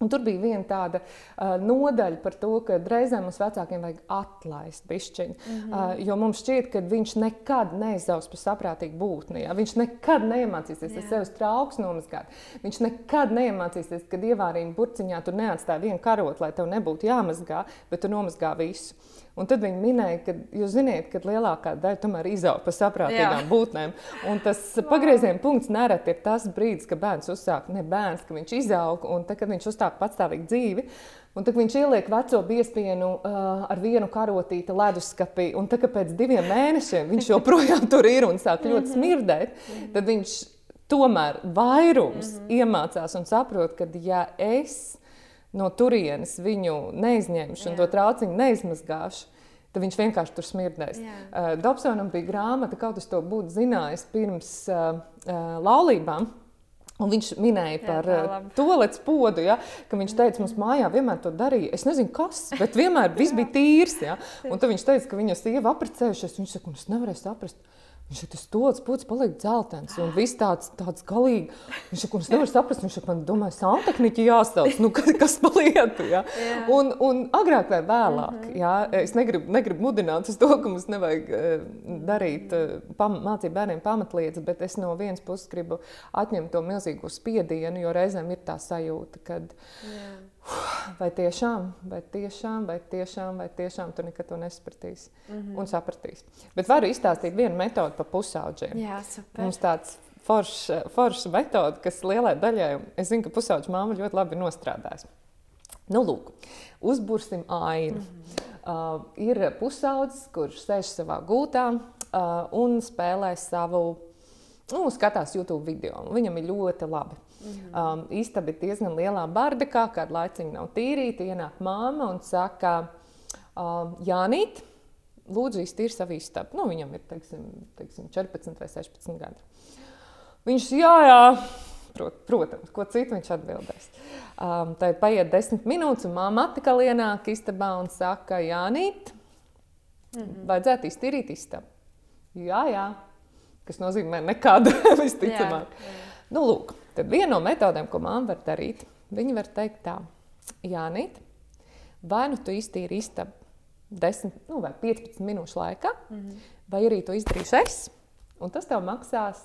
Un tur bija viena tāda uh, nodaļa par to, ka reizēm mums vecākiem vajag atlaist pišķiņu. Mm -hmm. uh, jo mums šķiet, ka viņš nekad neizaus par saprātīgu būtni. Ja? Viņš nekad neiemācīsies ar sevi trauks nomazgāt. Viņš nekad neiemācīsies, kad ievārījuma burciņā tur neatstāja vienu karotu, lai tev nebūtu jāmazgā, bet tu nomazgā visu. Un tad viņi minēja, ka jūs zināt, ka lielākā daļa tomēr izaug pa saprātīgām Jā. būtnēm. Un tas pagrieziena punkts nereti ir tas brīdis, kad bērns uzsāk, ne bērns, ka viņš izaug un tad, kad viņš uzsāk patstāvīgu dzīvi. Un tad viņš ieliek veco biespienu uh, ar vienu karotīti leduskapī, un tad, kad pēc diviem mēnešiem viņš joprojām tur ir un sāk ļoti mhm. smirdēt, tad viņš tomēr vairums -hmm. iemācās un saprot, ka ja es no turienes viņu neizņemšu Jā. un to trauciņu neizmazgāšu, tad viņš vienkārši tur smirdēs. Uh, Dobsonam bija grāmata, kaut kas to būtu zinājis pirms uh, uh, laulībām. Un viņš minēja par Jā, to līdz podu, ja, ka viņš teica, mums mājā vienmēr to darīja. Es nezinu, kas, bet vienmēr viss bija tīrs. Ja. Un tad viņš teica, ka viņa sieva apprecējušies. Viņš saka, es nevarēju saprast, Viņš ir tas tods, pūcis paliek dzeltens un viss tāds, tāds galīgi. Viņš saka, es nevaru saprast, viņš saka, man domāju, santehniķi jāsauc, nu, kas, kas palietu, ja? yeah. un, un agrāk vai vēlāk, mm -hmm. ja? es negribu, negribu mudināt uz to, ka mums nevajag uh, darīt, uh, pam, mācīt bērniem pamatlietas, bet es no vienas puses gribu atņemt to milzīgo spiedienu, jo reizēm ir tā sajūta, kad yeah vai tiešām, vai tiešām, vai tiešām, vai tiešām tu nekad to nesapratīsi mm -hmm. un sapratīsi. Bet varu izstāstīt vienu metodi par pusauģiem.
Jā, super.
Mums tāds foršs forš metode, kas lielai daļai, es zinu, ka pusauģa māma ļoti labi nostrādājas. Nu, lūk, uzbursim ainu. Mm -hmm. uh, ir pusaudzis, kurš sēž savā gūtā uh, un spēlē savu, nu, skatās YouTube video. Viņam ir ļoti labi. Mhm. Um, istaba ir diezgan lielā bardakā, kādu laiciņu nav tīrīta. Ienāk māma un saka, um, Jānīt, lūdzu, iztīri savu istabu. Nu, viņam ir teiksim, teiksim, 14 vai 16 gadi. Viņš, jā, jā. Prot, protams, ko citu viņš atbildēs. Um, tad paiet desmit minūtes, un māma atkal ienāk istabā un saka, Jānīt, mm -hmm. vajadzētu iztīrīt istabu. Jā, jā, kas nozīmē nekādu visticamāk. Jā, jā. Nu, lūk, Tad viena no metodēm, ko māma var darīt, viņa var teikt tā, Jānīt, vai nu tu iztīri istabu 10 nu, vai 15 minūšu laikā, mm -hmm. vai arī to izdarīšu es, un tas tev maksās,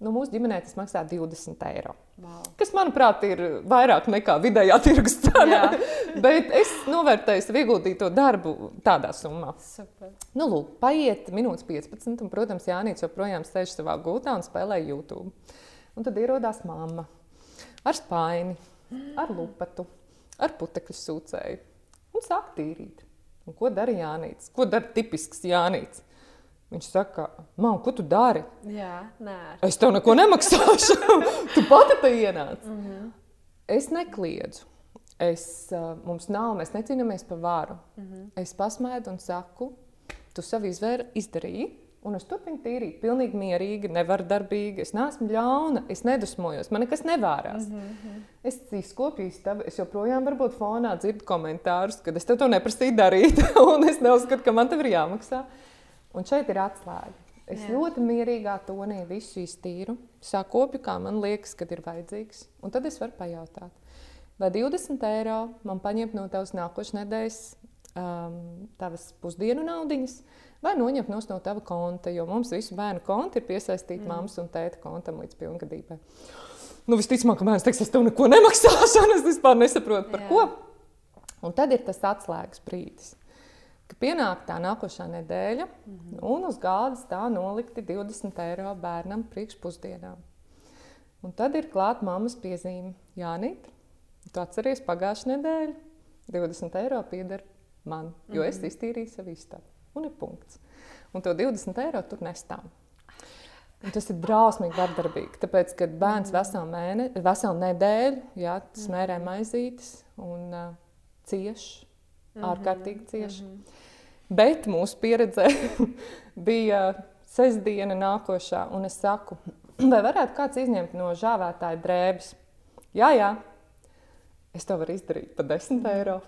nu, mūsu ģimenē tas maksā 20 eiro. Wow. Kas, manuprāt, ir vairāk nekā vidējā tirgus cena. Bet es novērtēju savu ieguldīto darbu tādā summā. Super. Nu, lūk, paiet minūtes 15, un, protams, Jānis joprojām sēž savā gūtā un spēlē YouTube. Un tad ierodās mamma ar spaini, ar lupatu, ar putekļu sūcēju un sāk tīrīt. Un ko dara Jānis? Ko dara tipisks Jānis? Viņš saka, man, ko tu dari?
Jā, nē.
Es tev neko nemaksāšu. tu pati te ienāc. Mm -hmm. Es nekliedzu. Es, mums nav, mēs necīnāmies par varu. Mm -hmm. Es pasmēju un saku, tu savu izvēru izdarīji un es turpinu tīrīt. Pilnīgi mierīgi, nevardarbīgi. Es neesmu ļauna, es nedusmojos, man nekas nevārās. Mm -hmm. Es izkopju istabu, es joprojām varbūt fonā dzirdu komentārus, kad es tev to neprasīju darīt, un es neuzskatu, ka man tev ir jāmaksā. Un šeit ir atslēga. Es Jā. ļoti mierīgā tonī visu iztīru, sakopju, kā man liekas, kad ir vajadzīgs. Un tad es varu pajautāt, vai 20 eiro man paņemt no tavas nākošais nedēļas um, tavas pusdienu naudiņas, vai noņemt no tava konta, jo mums visu bērnu konti ir piesaistīti mm. mammas un tēta kontam līdz pilngadībai. Nu, visticamāk, ka bērns teiks, es tev neko nemaksāšu, un es vispār nesaprotu, par Jā. ko. Un tad ir tas atslēgas brīdis, kad pienāk tā nākošā nedēļa, mm -hmm. un uz galda tā nolikti 20 eiro bērnam priekšpusdienām. Un tad ir klāta mammas piezīme, Jānīt, tu atceries pagājušā nedēļa, 20 eiro pieder man, jo es mhm. iztīrīju savu istabu. Un ir punkts. Un to 20 eiro tur nestāv. Un tas ir drausmīgi vardarbīgi. Tāpēc, kad bērns mhm. veselu, mēne, veselu nedēļu jā, smērē mhm. maizītes un uh, cieš, ārkārtīgi cieš. Mm -hmm. Bet mūsu pieredze bija sestdiena nākošā, un es saku, vai varētu kāds izņemt no žāvētāja drēbes? Jā, jā, es to varu izdarīt par 10 eiro.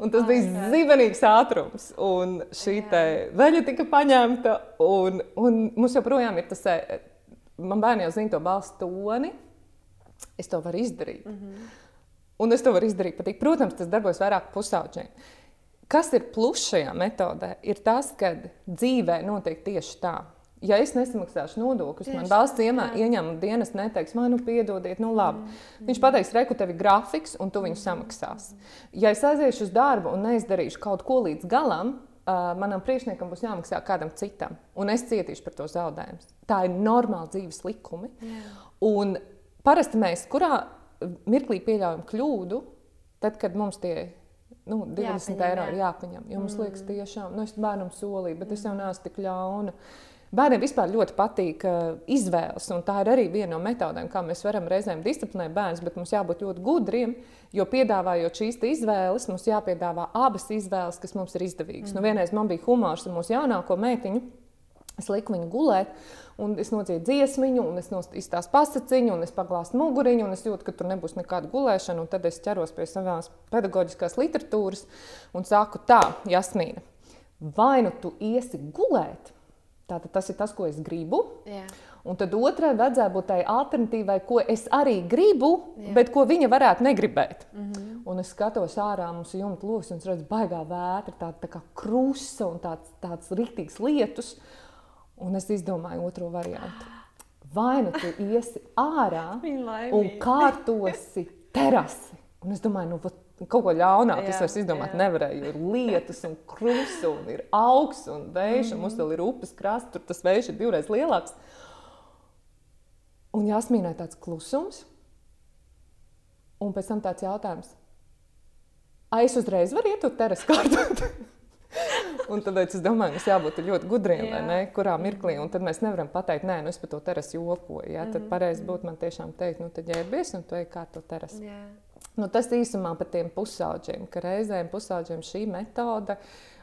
Un tas bija zibenīgs ātrums. Un šī veļa tika paņemta. Un, un mums joprojām ir tas, e, man bērni jau zina to balstu toni. Es to varu izdarīt. Mm -hmm. Un es to varu izdarīt patīk. Protams, tas darbojas vairāk pusauģiem. Kas ir pluss šajā metodē? Ir tas, ka dzīvē notiek tieši tā ja es nesamaksāšu nodokļus, man valsts ieņēmuma dienas neteiks, man, nu, piedodiet, nu, labi. Mm. Viņš pateiks, reku, tev ir grafiks, un tu viņu samaksās. Ja es aiziešu uz darbu un neizdarīšu kaut ko līdz galam, uh, manam priekšniekam būs jāmaksā kādam citam, un es cietīšu par to zaudējumu. Tā ir normāla dzīves likumi. Yeah. Un parasti mēs kurā mirklī pieļaujam kļūdu, tad, kad mums tie nu, 20 jāpaņem, eiro ir jāpaņem. Jo mums mm. liekas, tiešām, nu, es bērnam solīju, bet mm. es jau neesmu tik ļauna. Bērniem vispār ļoti patīk uh, izvēles, un tā ir arī viena no metodēm, kā mēs varam reizēm disciplinēt bērnus, bet mums jābūt ļoti gudriem, jo piedāvājot šīs izvēles, mums jāpiedāvā abas izvēles, kas mums ir izdevīgas. Nu, mm. Nu, vienreiz man bija humors ar mūsu jaunāko meitiņu. Es liku viņu gulēt, un es nocīju dziesmiņu, un es izstāstu pasakiņu, un es paglāstu muguriņu, un es jūtu, ka tur nebūs nekāda gulēšana. Tad es ķeros pie savās pedagoģiskās literatūras un saku, tā, Jasmīna, vai nu tu iesi gulēt, Tātad tas ir tas, ko es gribu. Jā. Un tad otrai vajadzētu būt tai alternatīvai, ko es arī gribu, Jā. bet ko viņa varētu negribēt. Mm -hmm. Un es skatos ārā, mums ir jumta lokus, un es redzu, baigā vētra, tāda tā kā krusta un tāds, tāds rīktīgs lietus. Un es izdomāju otro variantu. Vai nu tu iesi ārā un kārtosi terasi? Un es domāju, nu, Kaut ko ļaunāku es vairs izdomāt jā. nevarēju. Ir lietus, un krusts, un ir augsts, un vējš, mm un mums vēl ir upes krasts, tur tas vējš ir divreiz lielāks. Un jāsmīnē tāds klusums, un pēc tam tāds jautājums. Ai, es uzreiz varu iet uz terasu kārtot. un tāpēc es domāju, mums jābūt ļoti gudriem, jā. ne, kurā mirklī. Un tad mēs nevaram pateikt, nē, nu es par to terasu jokoju. Ja? Tad mhm, pareizi būtu man tiešām teikt, nu tad ģērbies un tu ej kā to terasu. Jā. Nu, tas īsumā par tiem pusauģiem, ka reizēm pusauģiem šī metode.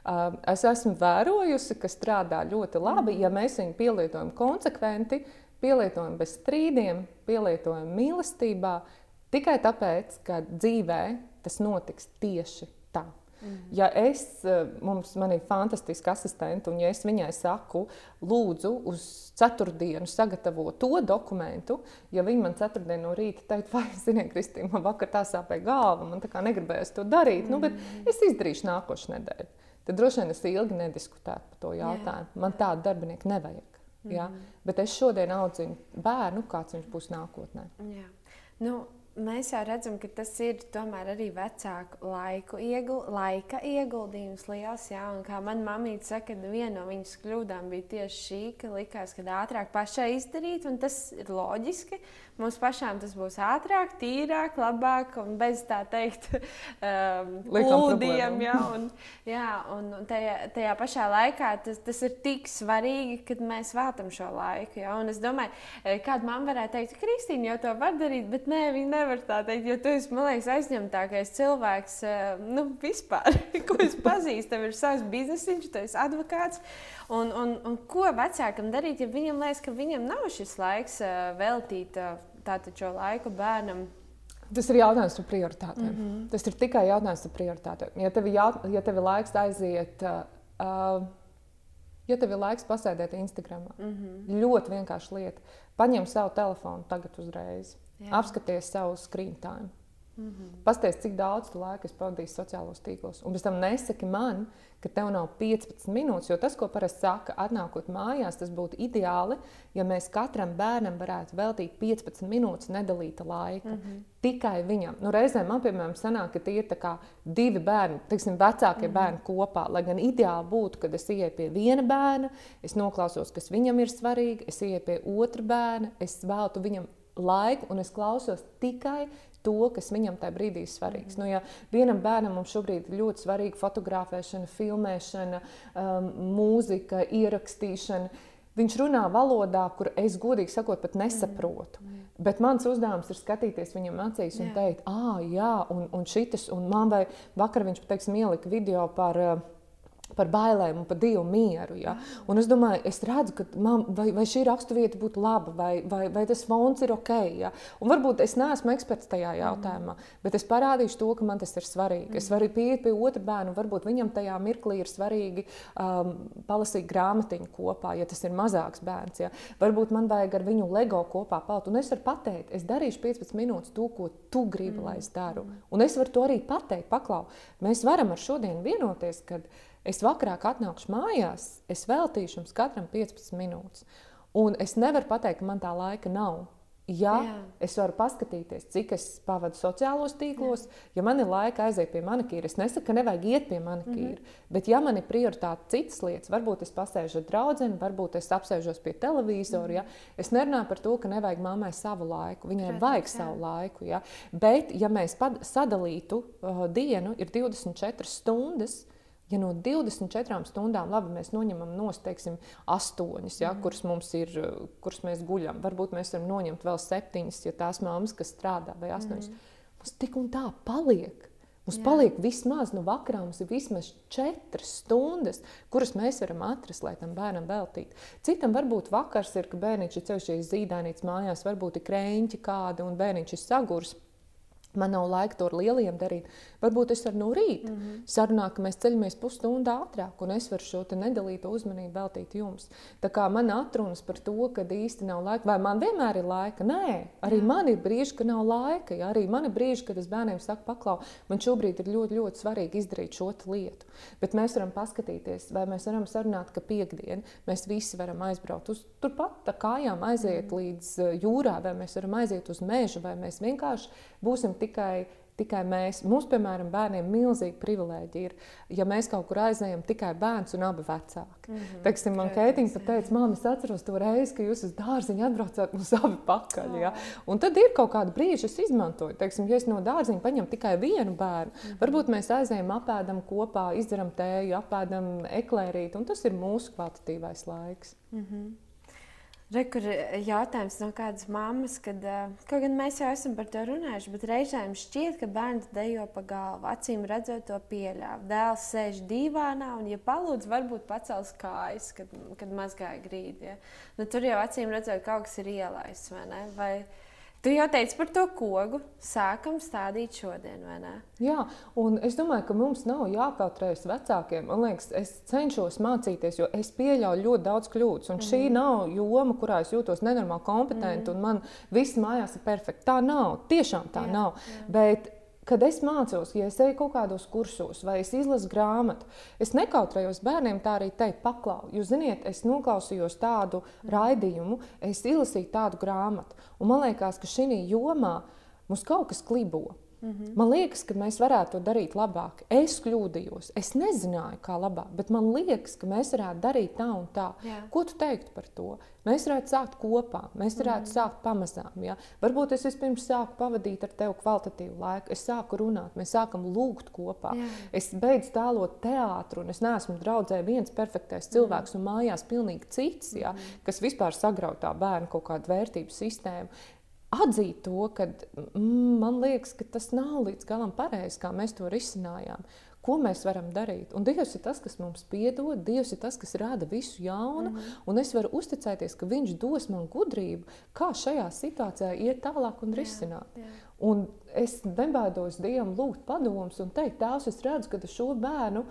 Uh, es esmu vērojusi, ka strādā ļoti labi, ja mēs viņu pielietojam konsekventi, pielietojam bez strīdiem, pielietojam mīlestībā, tikai tāpēc, ka dzīvē tas notiks tieši tā. Ja es, eh, mums ir fantastiska asistente, un ja es viņai saku, lūdzu, uz ceturtdienu sagatavo to dokumentu, ja viņa man ceturtdienu no rīta teikt, vai, ziniet, Kristīna, man vakar tā sāpēja galva, man tā kā negribējās to darīt, mm. nu, bet mm. es izdarīšu nākošu nedēļu. Tad droši vien es ilgi nediskutētu par to jautājumu. Jā. Man tādu darbinieku nevajag. Mm. Ja? Bet es šodien audzinu bērnu, kāds viņš būs nākotnē. Jā.
Nu, mēs jau redzam, ka tas ir tomēr arī vecāku laiku iegul, laika ieguldījums liels. Jā, un kā manā mamīte saka, viena no viņas kļūdām bija tieši šī, ka likās, ka ātrāk pašai izdarīt, un tas ir loģiski. Mums pašām tas būs ātrāk, tīrāk, labāk un bez tā teikt, um, plūdiem. Jā, un, jā, un tajā, tajā pašā laikā tas, tas ir tik svarīgi, kad mēs veltam šo laiku. Jā, un es domāju, eh, kāda man varētu teikt, Kristīna jau to var darīt, bet nē, viņa nevar tā teikt, jo tu esi, man liekas, aizņemtākais cilvēks eh, nu, vispār, ko es pazīstu. Tev ir savs biznesiņš, tu esi advokāts. Un, un, un ko vecākam darīt, ja viņam liekas, ka viņam nav šis laiks eh, veltīt tātad šo laiku bērnam?
Tas ir jautājums par prioritātēm. Mm -hmm. Tas ir tikai jautājums par prioritātēm. Ja tev, jaut, ja tev ir laiks aiziet, uh, ja tev ir laiks pasēdēt Instagram, mm -hmm. ļoti vienkārši lieta. Paņem savu telefonu tagad uzreiz, Jā. apskaties savu screen time. Mm -hmm. Pastāstiet, cik daudz laika es pavadīju sociālos tīklos. Un pēc tam nesaki man, ka tev nav 15 minūtes. Jo tas, ko parasti saka, atnākot mājās, tas būtu ideāli, ja mēs katram bērnam varētu veltīt 15 minūtes nedalīta laika. Mm -hmm. Tikai viņam. Nu, reizēm man, piemēram, sanāk, ka tie ir divi bērni, tiksim, vecākie mm -hmm. bērni kopā. Lai gan ideāli būtu, kad es ieeju pie viena bērna, es noklausos, kas viņam ir svarīgi, es ieeju pie otra bērna, es veltu viņam laiku un es klausos tikai to, kas viņam tajā brīdī ir svarīgs. Mm. Nu, ja vienam bērnam šobrīd ir ļoti svarīga fotografēšana, filmēšana, um, mūzika, ierakstīšana. Viņš runā valodā, kur es godīgi sakot, pat nesaprotu. Mm. Bet mans uzdevums ir skatīties viņam acīs un jā. teikt, ah, jā, un, un šitas, un man vai vakar viņš, teiksim, ielika video par. Uh, par bailēm un par dievu mieru. Ja? Un es domāju, es redzu, ka man, vai, vai šī raksturvieta būtu laba, vai, vai, vai tas fons ir ok. Ja? Un varbūt es neesmu eksperts tajā jautājumā, mm. bet es parādīšu to, ka man tas ir svarīgi. Mm. Es varu pieiet pie otra bērna, un varbūt viņam tajā mirklī ir svarīgi um, palasīt grāmatiņu kopā, ja tas ir mazāks bērns. Ja? Varbūt man vajag ar viņu LEGO kopā palikt. Un es varu pateikt, es darīšu 15 minūtes to, ko tu gribi, mm. lai es daru. Un es varu to arī pateikt, paklau. Mēs varam ar šodienu vienoties, kad Es vakarā atnākšu mājās, es veltīšu jums katram 15 minūtes. Un es nevaru pateikt, ka man tā laika nav. Ja Jā. es varu paskatīties, cik es pavadu sociālos tīklos, Jā. ja man ir laika aiziet pie manikīra, es nesaku, ka nevajag iet pie manikīra. Mm -hmm. Bet, ja man ir prioritāte citas lietas, varbūt es pasēžu ar draugu, varbūt es apsēžos pie televizora. Mm -hmm. ja? Es nerunāju par to, ka nevajag mammai savu laiku. Viņai Protams, vajag jā. savu laiku. Ja? Bet, ja mēs sadalītu uh, dienu, ir 24 stundas. Ja no 24 stundām, labi, mēs noņemam no 8, ja, mm. kuras mums ir, kuras mēs guļam, varbūt mēs varam noņemt vēl 7, ja tās māmas, kas strādā, vai 8. Mm. Mums tik un tā paliek. Mums Jā. paliek vismaz no vakarā, mums ir vismaz 4 stundas, kuras mēs varam atrast, lai tam bērnam veltītu. Citam varbūt vakars ir, ka bērniņš ir ceļš zīdainīts mājās, varbūt ir krēņķi kādi un bērniņš ir sagurs man nav laika to ar lieliem darīt. Varbūt es varu no rīta mm -hmm. sarunāt, ka mēs ceļamies pusstundu ātrāk, un es varu šo nedalīto uzmanību veltīt jums. Tā kā man atrunas par to, ka īsti nav laika, vai man vienmēr ir laika? Nē, arī Jā. man ir brīži, ka nav laika. Ja? Arī man ir brīži, kad es bērniem saku, paklau, man šobrīd ir ļoti, ļoti svarīgi izdarīt šo lietu. Bet mēs varam paskatīties, vai mēs varam sarunāt, ka piekdien mēs visi varam aizbraukt uz turpat kājām, aiziet mm. līdz eh, jūrā, vai mēs varam aiziet uz mežu, vai mēs vienkārši būsim tikai tikai mēs. Mums, piemēram, bērniem ir milzīga privilēģija. Ir, ja mēs kaut kur aizējām, tikai bērns un abi vecāki. Mm -hmm. Teiksim, man Keitiņa pat teica, māmiņa, es atceros to reizi, kad jūs uz dārziņu atbraucāt mums abi pakaļ. Oh. Ja? Un tad ir kaut kāda brīža, es izmantoju. Teiksim, ja es no dārziņa paņemu tikai vienu bērnu, mm -hmm. varbūt mēs aizējām, apēdam kopā, izdarām tēju, apēdam eklērīt, un tas ir mūsu kvalitatīvais laiks. Mm -hmm.
Re, kur eh, jautājums no kādas mammas, kad, uh, kaut gan mēs jau esam par to runājuši, bet reizēm šķiet, ka bērns dejo pa galvu. Acīm redzot, to pieļāva. Dēls sēž divānā un, ja palūdz, varbūt pacels kājas, kad, kad mazgāja grīdi. Ja? Nu, tur jau acīm redzot, kaut kas ir ielaists vai ne? Vai, Tu jau teici par to kogu. Sākam stādīt šodien, vai ne?
Jā, un es domāju, ka mums nav jākautrējas vecākiem. Man liekas, es cenšos mācīties, jo es pieļauju ļoti daudz kļūdas. Un mm. šī mhm. nav joma, kurā es jūtos nenormāli kompetenti, mm. un man viss mājās ir perfekti. Tā nav. Tiešām tā jā, nav. Jā. Bet kad es mācos, ja es eju kaut kādos kursos vai es izlasu grāmatu, es nekautrējos bērniem tā arī teikt, paklau. Jūs zināt, es noklausījos tādu raidījumu, es izlasīju tādu grāmatu. Un man liekas, ka šī jomā mums kaut kas klibo. Mm -hmm. Man liekas, ka mēs varētu to darīt labāk. Es kļūdījos, es nezināju, kā labāk, bet man liekas, ka mēs varētu darīt tā un tā. Jā. Ko tu teiktu par to? Mēs varētu sākt kopā, mēs varētu mm. sākt pamazām. Ja? Varbūt es vispirms sāku pavadīt ar tevi kvalitatīvu laiku, es sāku runāt, mēs sākam lūgt kopā. Jā. Es beidzu tēlot teātru, un es neesmu draudzē viens perfektais cilvēks, mm. un mājās pilnīgi cits, ja? mm. kas vispār sagrauj tā bērnu kaut kādu vērtību sistēmu atzīt to, ka mm, man liekas, ka tas nav līdz galam pareizi, kā mēs to risinājām. Ko mēs varam darīt? Un Dievs ir tas, kas mums piedod, Dievs ir tas, kas rada visu jaunu, mm -hmm. un es varu uzticēties, ka Viņš dos man gudrību, kā šajā situācijā iet tālāk un risināt. Jā, jā. Un es nebaidos Dievam lūgt padomus un teikt, Tēvs, es redzu, ka šo bērnu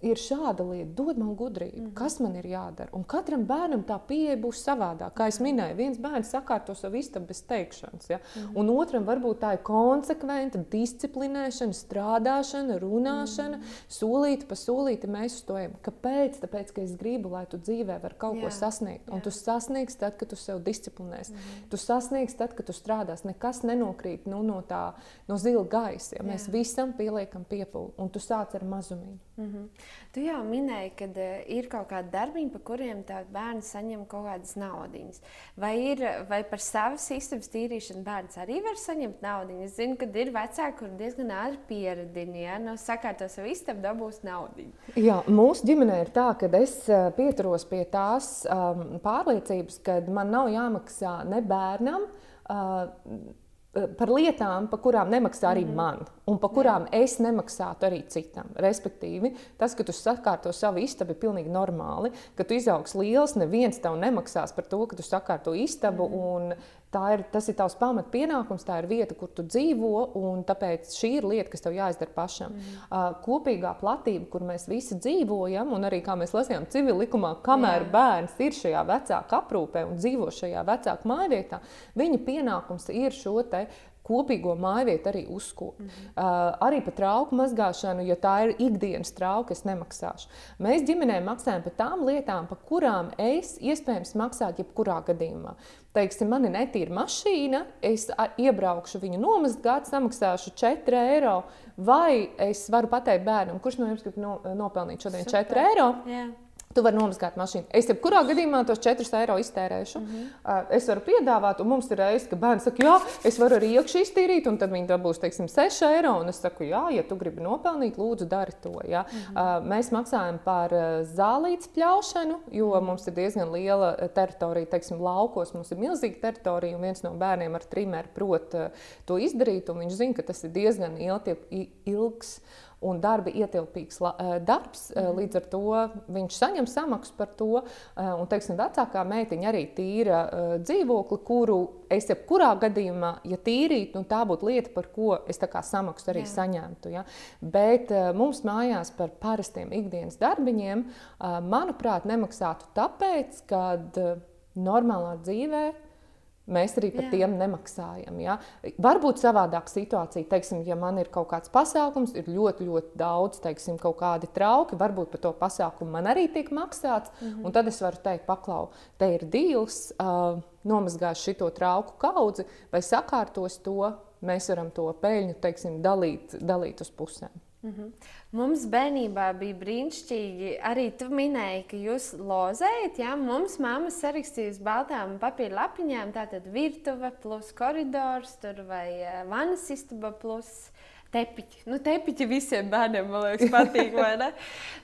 ir šāda lieta, dod man gudrību, mm -hmm. kas man ir jādara. Un katram bērnam tā pieeja būs savādāka. Kā jau minēju, viens bērns sakārto savu istabu bez teikšanas, ja? mm -hmm. un otram varbūt tā ir konsekventa disciplinēšana, strādāšana, runāšana, mm -hmm. solīti pa solīti mēs uz to ejam. Kāpēc? Tāpēc, ka es gribu, lai tu dzīvē vari kaut Jā. ko sasniegt. Un Jā. tu sasniegsi tad, kad tu sev disciplinēsi. Mm -hmm. Tu sasniegsi tad, kad tu strādāsi. Nekas nenokrīt nu, no tā, no zila gaisa. Ja? Mēs Jā. visam pieliekam piepūli, un tu sāc ar mazumiņu. Mm -hmm.
Tu jau minēji, ka uh, ir kaut kādi darbiņi, par kuriem bērns saņem kaut kādas naudas. Vai, ir, vai par savas istabas tīrīšanu bērns arī var saņemt naudu? Es zinu, ka ir vecāki, kuriem diezgan ātri pieradina, ja no sakārto savu istabu dabūs naudu.
Jā, mūsu ģimenē ir tā, ka es eh, pieturos pie tās um, pārliecības, ka man nav jāmaksā ne bērnam. Uh, par lietām, par kurām nemaksā arī mm -hmm. man, un par kurām Jā. es nemaksātu arī citam. Respektīvi, tas, ka tu sakārto savu istabu, ir pilnīgi normāli. Kad tu izaugs liels, neviens tev nemaksās par to, ka tu sakārto istabu. Mm -hmm. Ir, tas ir tavs pamatpienākums, tā ir vieta, kur tu dzīvo, un tāpēc šī ir lieta, kas tev jāizdara pašam. Mm. Uh, kopīgā platība, kur mēs visi dzīvojam, un arī kā mēs lasījām civil likumā, kamēr Jā. bērns ir šajā vecāka aprūpē un dzīvo šajā vecāka mājvietā, viņa pienākums ir šo te kopīgo mājvietu arī uzkopot. Mm -hmm. uh, arī par trauku mazgāšanu, jo tā ir ikdienas trauka, es nemaksāšu. Mēs ģimenē maksājam par tām lietām, par kurām es iespējams maksātu jebkurā gadījumā. Teiksim, man ir netīra mašīna, es iebraukšu viņu nomazgāt, samaksāšu 4 eiro. Vai es varu pateikt bērnam, kurš no jums grib no, nopelnīt šodien Super. 4 eiro? Yeah. Tu vari nomazgāt mašīnu. Es jebkurā gadījumā tos 4 eiro iztērēšu. Mm -hmm. Es varu piedāvāt, un mums ir reizes, ka bērns saka, jā, es varu arī iekšā iztīrīt, un tad viņi dabūs teiksim, 6 eiro. Un es saku, jā, ja tu gribi nopelnīt, lūdzu, dari to. Ja? Mm -hmm. Mēs maksājam par zālītes pļaušanu, jo -hmm. mums ir diezgan liela teritorija, teiksim, laukos. Mums ir milzīga teritorija, un viens no bērniem ar trimeru prot to izdarīt, un viņš zina, ka tas ir diezgan ilgs un darba ietilpīgs eh, darbs. Mm. Līdz ar to viņš saņem samaksu par to. Eh, un, teiksim, vecākā meitiņa arī tīra dzīvokli, kuru es jebkurā gadījumā, ja tīrītu, nu, tā būtu lieta, par ko es samaksu arī Jā. saņemtu. Ja? Bet mums mājās par parastiem ikdienas darbiņiem, manuprāt, nemaksātu tāpēc, ka normālā dzīvēm Mēs arī par Jā. tiem nemaksājam. Ja? Varbūt savādāka situācija, teiksim, ja man ir kaut kāds pasākums, ir ļoti, ļoti daudz, teiksim, kaut kādi trauki, varbūt par to pasākumu man arī tiek maksāts. Mm -hmm. Tad es varu teikt, paklau, te ir dīls, uh, nomazgāšu šo trauku kaudzi vai sakārtos to. Mēs varam to peļņu teiksim, dalīt, dalīt uz pusēm.
Mm -hmm. Mums bērnībā bija brīnišķīgi. Arī tu minēji, ka jūs lozējat. Ja? Mums mamma sarakstīja uz baltām papīra lapiņām, tātad virtuve plus koridors, tur vai uh, vanas istaba plus. Tepiķi. Nu, tepiķi visiem bērniem, man liekas, patīk.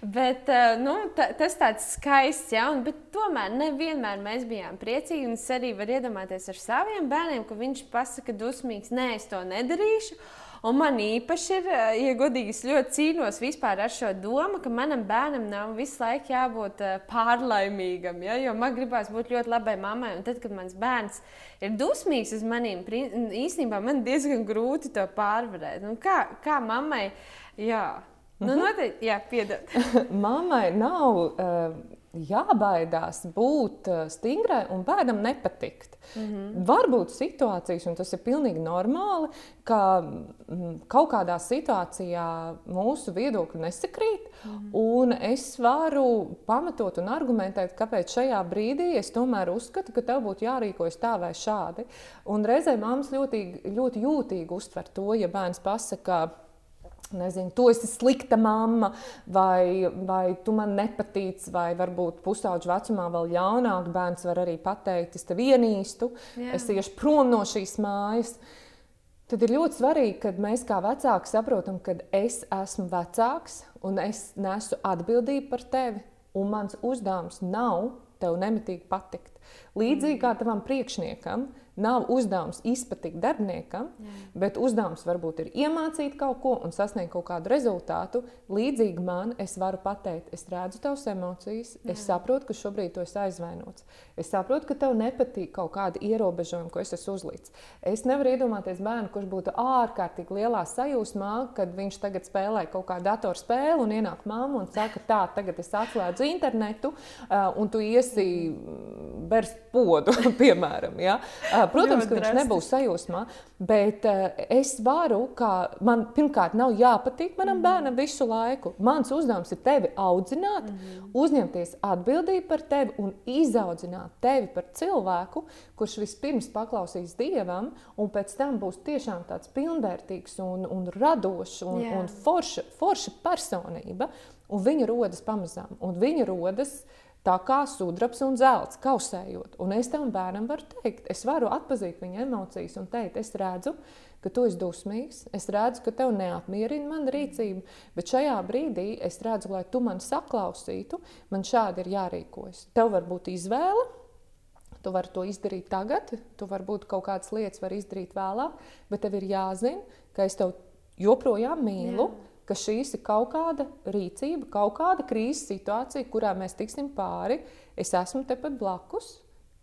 bet, uh, nu, ta, tas tāds skaists, ja, un, bet tomēr nevienmēr mēs bijām priecīgi. Es arī varu iedomāties ar saviem bērniem, ka viņš pasaka dusmīgs, nē, es to nedarīšu. Un man īpaši ir, eh, ja godīgi, es ļoti cīnos vispār ar šo domu, ka manam bērnam nav visu laiku jābūt eh, pārlaimīgam. Ja? Jo man gribās būt ļoti labai mammai. Un tad, kad mans bērns ir dusmīgs uz maniem, īstenībā man diezgan grūti to pārvarēt. Nu, kā, kā mammai? Jā. Nu, noteikti, jā, piedod.
Mammai nav uh, jābaidās būt uh, stingrai un bērnam nepatikt. Mm -hmm. Var būt situācijas, un tas ir pilnīgi normāli, ka mm, kaut kādā situācijā mūsu viedokļi nesakrīt. Mm -hmm. Un es varu pamatot un argumentēt, kāpēc šajā brīdī es tomēr uzskatu, ka tev būtu jārīkojas tā vai šādi. Un reizē māmas ļoti, ļoti jūtīgi uztver to, ja bērns pasakā, nezinu, tu esi slikta mamma, vai, vai tu man nepatīc, vai varbūt pusauģa vecumā vēl ļaunāk bērns var arī pateikt, es tevi ienīstu, Jā. es iešu prom no šīs mājas. Tad ir ļoti svarīgi, ka mēs kā vecāki saprotam, ka es esmu vecāks un es nesu atbildību par tevi, un mans uzdevums nav tev nemitīgi patikt. Līdzīgi kā mm. tavam priekšniekam, Nav uzdevums izpatikt darbiniekam, Jā. bet uzdevums varbūt ir iemācīt kaut ko un sasniegt kaut kādu rezultātu. Līdzīgi man, es varu pateikt, es redzu tavas emocijas, Jā. es saprotu, ka šobrīd tu esi aizvainots. Es saprotu, ka tev nepatīk kaut kādi ierobežojumi, ko es esmu uzlicis. Es nevaru iedomāties bērnu, kurš būtu ārkārtīgi lielā sajūsmā, kad viņš tagad spēlē kaut kādu datorspēli un ienāk mamma un saka, tā, tagad es atslēdzu internetu un tu iesi bērst podu, piemēram. Ja? Protams, ka viņš nebūs sajūsmā, bet es varu, kā man pirmkārt nav jāpatīk manam mm. bērnam visu laiku. Mans uzdevums ir tevi audzināt, mm. uzņemties atbildību par tevi un izaudzināt tevi par cilvēku, kurš vispirms paklausīs Dievam, un pēc tam būs tiešām tāds pilnvērtīgs un, un radošs un, yeah. un forša, forša personība. Un viņa rodas pamazām, un viņa rodas uh, Tā kā sudrabs un zelts, kausējot. Un es tam bērnam varu teikt, es varu atpazīt viņa emocijas un teikt, es redzu, ka tu esi dusmīgs, es redzu, ka tev neapmierina mana rīcība, bet šajā brīdī es redzu, lai tu mani saklausītu, man šādi ir jārīkojas. Tev var būt izvēle. Tu vari to izdarīt tagad, tu vari būt kaut kādas lietas, var izdarīt vēlāk, bet tev ir jāzina, ka es tev joprojām mīlu. Jā ka šīs ir kaut kāda rīcība, kaut kāda krīzes situācija, kurā mēs tiksim pāri. Es esmu tepat blakus,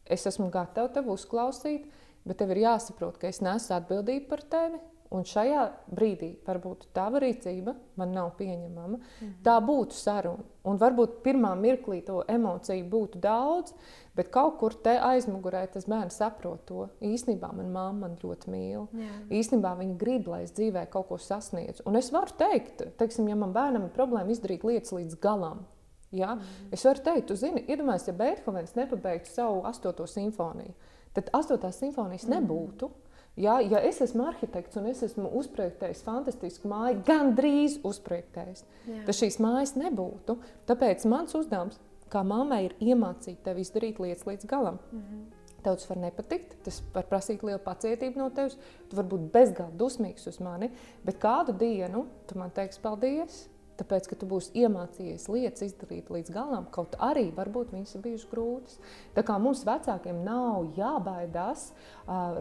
es esmu gatava tevi uzklausīt, bet tev ir jāsaprot, ka es nesu atbildību par tevi. Un šajā brīdī varbūt tava rīcība man nav pieņemama. Mm. Tā būtu saruna. Un varbūt pirmā mirklī to emociju būtu daudz, Bet kaut kur te aizmugurē tas bērns saprot to. Īsnībā man mamma man ļoti mīl. Jā. Īsnībā viņa grib, lai es dzīvē kaut ko sasniedzu. Un es varu teikt, teiksim, ja man bērnam ir problēma izdarīt lietas līdz galam. Ja? Mm. Es varu teikt, tu zini, iedomājies, ja Beethovens nepabeigtu savu astoto simfoniju, tad astotās simfonijas mm. nebūtu. Ja, ja es esmu arhitekts un es esmu uzprojektējis fantastisku māju, gandrīz uzprojektējis, tad šīs mājas nebūtu. Tāpēc mans uzdevums kā mammai ir iemācīt tevi izdarīt lietas līdz galam. Mm -hmm. Tev tas var nepatikt, tas var prasīt lielu pacietību no tevis. Tu vari būt bezgalīgi dusmīgs uz mani, bet kādu dienu tu man teiksi paldies. Tāpēc, ka tu būsi iemācījies lietas izdarīt līdz galam, kaut arī varbūt viņas ir bijušas grūtas. Tā kā mums vecākiem nav jābaidās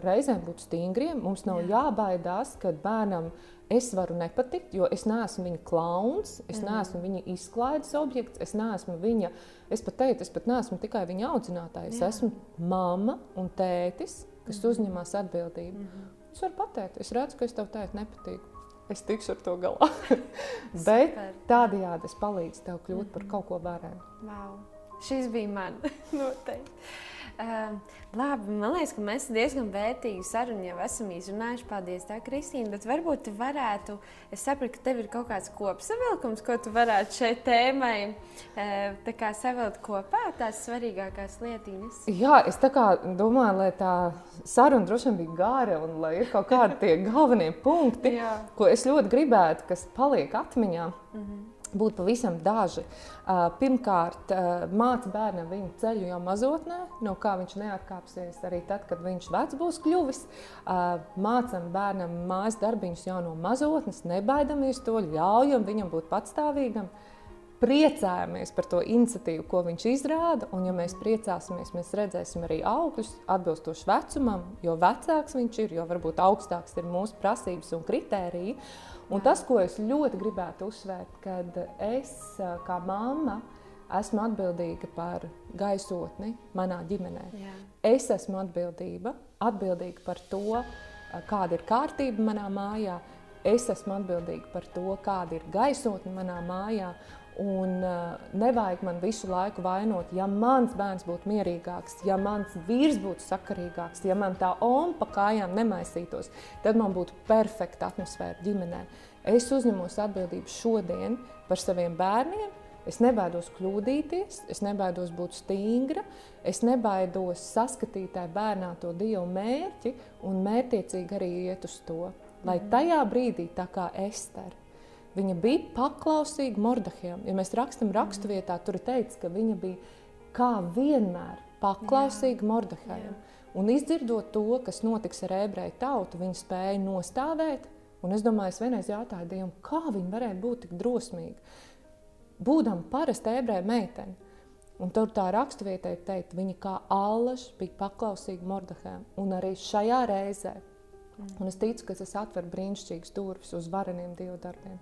reizēm būt stingriem, mums nav Jā. jābaidās, kad bērnam es varu nepatikt, jo es neesmu viņa klauns, es mm. neesmu viņa izklaides objekts, es neesmu viņa Es pat teicu, es pat neesmu tikai viņa audzinātājs. Es esmu mamma un tētis, kas mm uzņemas atbildību. Mm. Es varu pateikt, es redzu, ka es tev teicu nepatīk. Es tikšu ar to galā. Bet tādējādi es palīdzu tev kļūt par kaut ko varenu.
Wow. Šis bija man noteikti. Uh, labi, man liekas, ka mēs diezgan vērtīgu sarunu jau esam izrunājuši. Paldies, tā, Kristīna. Bet varbūt tu varētu, es saprotu, ka tev ir kaut kāds kopsavilkums, ko tu varētu šai tēmai uh, savilkt kopā, tās svarīgākās lietiņas.
Jā, es domāju, lai tā saruna droši vien bija gara un lai ir kaut kādi tie galvenie punkti, ko es ļoti gribētu, kas paliek atmiņā. Mm -hmm būt pavisam daži. Pirmkārt, māca bērnam viņu ceļu jau mazotnē, no kā viņš neatkāpsies arī tad, kad viņš vecs būs kļuvis. Mācām bērnam mājas darbiņus jau no mazotnes, nebaidamies to, ļaujam viņam būt patstāvīgam. Priecājamies par to iniciatīvu, ko viņš izrāda, un, ja mēs priecāsimies, mēs redzēsim arī augļus atbilstoši vecumam, jo vecāks viņš ir, jo varbūt augstāks ir mūsu prasības un kritēriji. Uh, Un tas, ko es ļoti gribētu uzsvērt, kad es kā mamma esmu atbildīga par gaisotni manā ģimenē. Jā. Es esmu atbildība, atbildīga par to, kāda ir kārtība manā mājā. Es esmu atbildīga par to, kāda ir gaisotne manā mājā. Un uh, nevajag man visu laiku vainot, ja mans bērns būtu mierīgāks, ja mans vīrs būtu sakarīgāks, ja man tā oma pa kājām nemaisītos, tad man būtu perfekta atmosfēra ģimenē. Es uzņemos atbildību šodien par saviem bērniem. Es nebaidos kļūdīties, es nebaidos būt stingra, es nebaidos saskatīt tajā bērnā to dievu mērķi un mērķiecīgi arī iet uz to. Lai mhm. tajā brīdī, tā kā Estere, Viņa bija paklausīga Mordahiem. Ja mēs rakstām raksturvietā, tur ir teikts, ka viņa bija kā vienmēr paklausīga Mordahiem. Un izdzirdot to, kas notiks ar ebreju tautu, viņa spēja nostāvēt. Un es domāju, es vienreiz jautāju Dievam, kā viņa varēja būt tik drosmīga. Būdama parasta ebreju meitene. Un tur tā raksturvietā ir teikt, viņa kā allaž bija paklausīga Mordehēm. Un arī šajā reizē. Un es ticu, ka tas atver brīnišķīgas durvis uz vareniem dievu darbiem.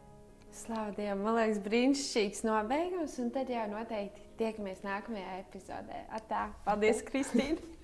Slavu Dievam, man liekas, brīnišķīgs nobeigums. Un tad jau noteikti tiekamies nākamajā epizodē. Atā, paldies, Kristīne!